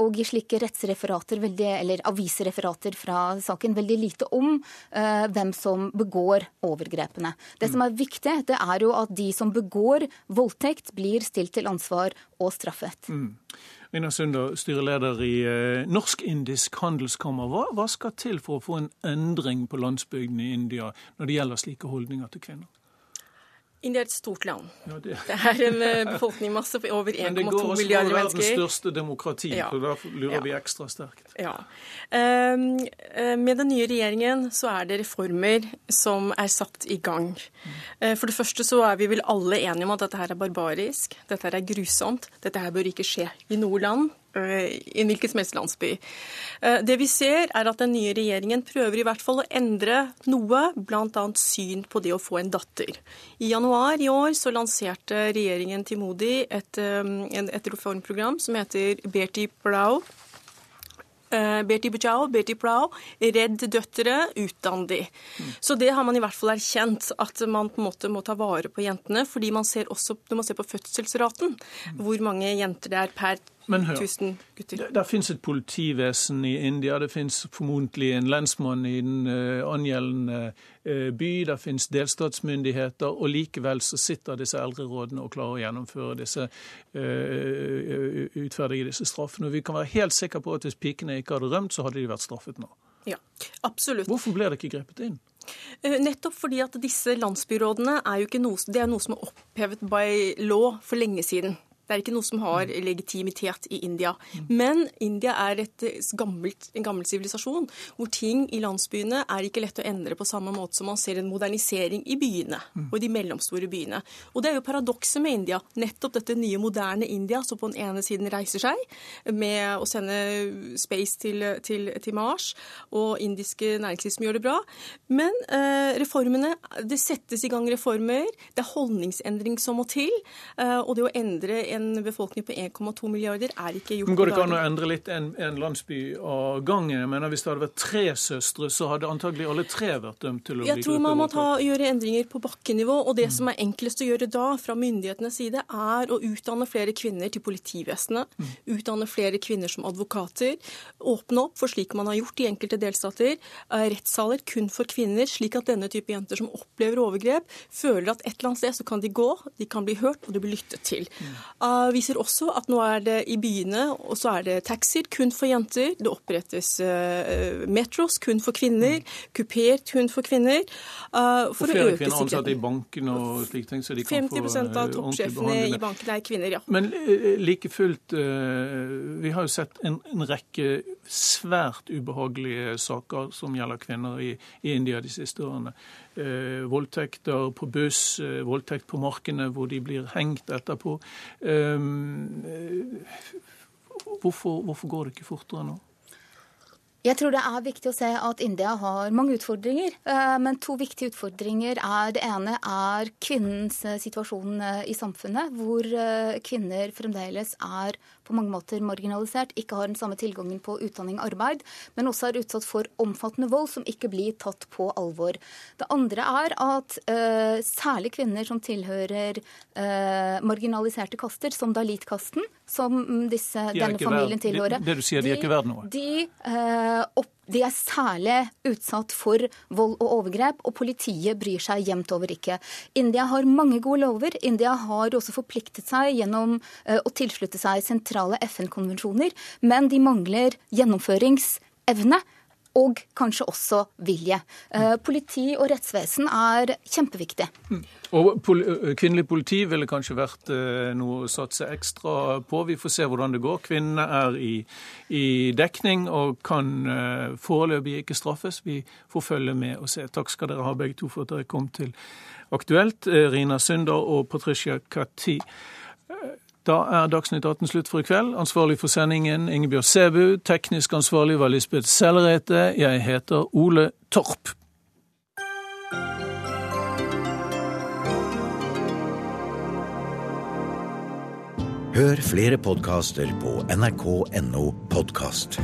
S16: og i slike rettsreferater, veldig, eller avisreferater fra saken, veldig lite om uh, hvem som begår overgrepene. Det som er viktig, det er jo at de som begår voldtekt, blir stilt til ansvar og straffet. Mm.
S1: Rina Sunder, styreleder i eh, Norsk-indisk handelskammer. Hva, hva, skal til for å få en endring på landsbygden i India når det gjelder slike holdninger til kvinner?
S17: India er et stort land. Ja, det... det... er en eh, befolkningsmasse på over 1,2 milliarder mennesker. Men det går også
S1: for verdens største demokrati, ja. så da lurer ja. vi ekstra sterkt.
S17: Ja. Um, med den nye regjeringen så er det reformer som er satt i gang. Mm. Uh, for det første så er vi vel alle enige om at dette her er barbarisk, dette her er grusomt. Dette her bør ikke skje i noe land i en hvilken som helst landsby. Eh, det vi ser, er at den nye regjeringen prøver i hvert fall å endre noe, bl.a. syn på det å få en datter. I januar i år så lanserte regjeringen til Modi et, eh, et reformprogram som heter Berti Blau. Uh, Berti Bujao, Berti Plau, redd døtre, utdann de. Så det har man i hvert fall erkjent, at man på en måte må ta vare på jentene. Fordi man ser også, når man ser på fødselsraten, hvor mange jenter det er per men hør,
S1: det, det finnes et politivesen i India, det finnes formodentlig en lensmann i den uh, angjeldende uh, by, det finnes delstatsmyndigheter, og likevel så sitter disse eldrerådene og klarer å gjennomføre disse, uh, utferdige disse straffene. Og vi kan være helt sikre på at hvis pikene ikke hadde rømt, så hadde de vært straffet nå.
S17: Ja, absolutt.
S1: Hvorfor ble det ikke grepet inn?
S17: Nettopp fordi at disse landsbyrådene er jo ikke noe, det er noe som er opphevet by law for lenge siden. Det er ikke noe som har legitimitet i India. Men India er et gammelt, en gammel sivilisasjon hvor ting i landsbyene er ikke lett å endre på samme måte som man ser en modernisering i byene og i de mellomstore byene. Og det er jo paradokset med India. Nettopp dette nye, moderne India som på den ene siden reiser seg med å sende space til, til, til Mars, og indiske næringsliv som gjør det bra. Men eh, reformene Det settes i gang reformer. Det er holdningsendring som må til. Eh, og det å endre en en befolkning på 1,2 milliarder er ikke gjort
S1: Men Går det ikke an å endre litt en, en landsby av gangen? Jeg mener, Hvis det hadde vært tre søstre, så hadde antagelig alle tre vært dømt til å
S17: bli Jeg tror man må ta, gjøre endringer på bakkenivå. Og det mm. som er enklest å gjøre da, fra myndighetenes side, er å utdanne flere kvinner til politivesenet. Mm. Utdanne flere kvinner som advokater. Åpne opp for slik man har gjort i enkelte delstater. Eh, rettssaler kun for kvinner, slik at denne type jenter som opplever overgrep, føler at et eller annet sted så kan de gå, de kan bli hørt, og de blir lyttet til. Mm viser også at nå er det i byene og så er det taxier kun for jenter. Det opprettes uh, metros kun for kvinner, kupert kun for kvinner.
S1: Uh, for og flere kvinner ansatt i banken og slike ting, så de kan
S17: 50 få av toppsjefene i banken er kvinner, ja.
S1: Men like fullt, vi har jo sett en, en, rekke svært ubehagelige saker som gjelder kvinner i, i India de siste årene eh, voldtekter på buss, eh, voldtekt på markene hvor de blir hengt etterpå. Eh, hvorfor, hvorfor går det ikke fortere nå?
S16: Jeg tror det er viktig å se at India har mange utfordringer. Eh, men to viktige utfordringer er Det ene er kvinnens eh, situasjon eh, i samfunnet, hvor kvinner fremdeles er på mange måter marginalisert, ikke har den samme tilgangen på utdanning og arbeid, men også er utsatt for omfattende vold som ikke blir tatt på alvor. Det andre er at uh, særlig kvinner som tilhører uh, marginaliserte kaster, som Dalit-kasten, som disse, denne familien tilhører,
S1: det, det, du sier, de, er ikke verdt noe?
S16: De, uh, opp, de er særlig utsatt for vold og overgrep, og politiet bryr seg jevnt over ikke. India har mange gode lover. India har også forpliktet seg gjennom uh, å tilslutte seg sentrale FN-konvensjoner, men de mangler gjennomføringsevne og kanskje også vilje. Eh, politi og rettsvesen er kjempeviktig. Mm.
S1: Og pol Kvinnelig politi ville kanskje vært eh, noe å satse ekstra på. Vi får se hvordan det går. Kvinnene er i, i dekning og kan eh, foreløpig ikke straffes. Vi får følge med og se. Takk skal dere ha begge to for at dere kom til Aktuelt, Rina Sunder og Patricia Kati. Da er Dagsnytt 18 slutt for i kveld. Ansvarlig for sendingen Ingebjørg Sebu. Teknisk ansvarlig var Lisbeth Sellerete. Jeg heter Ole Torp.
S18: Hør flere podkaster på nrk.no podkast.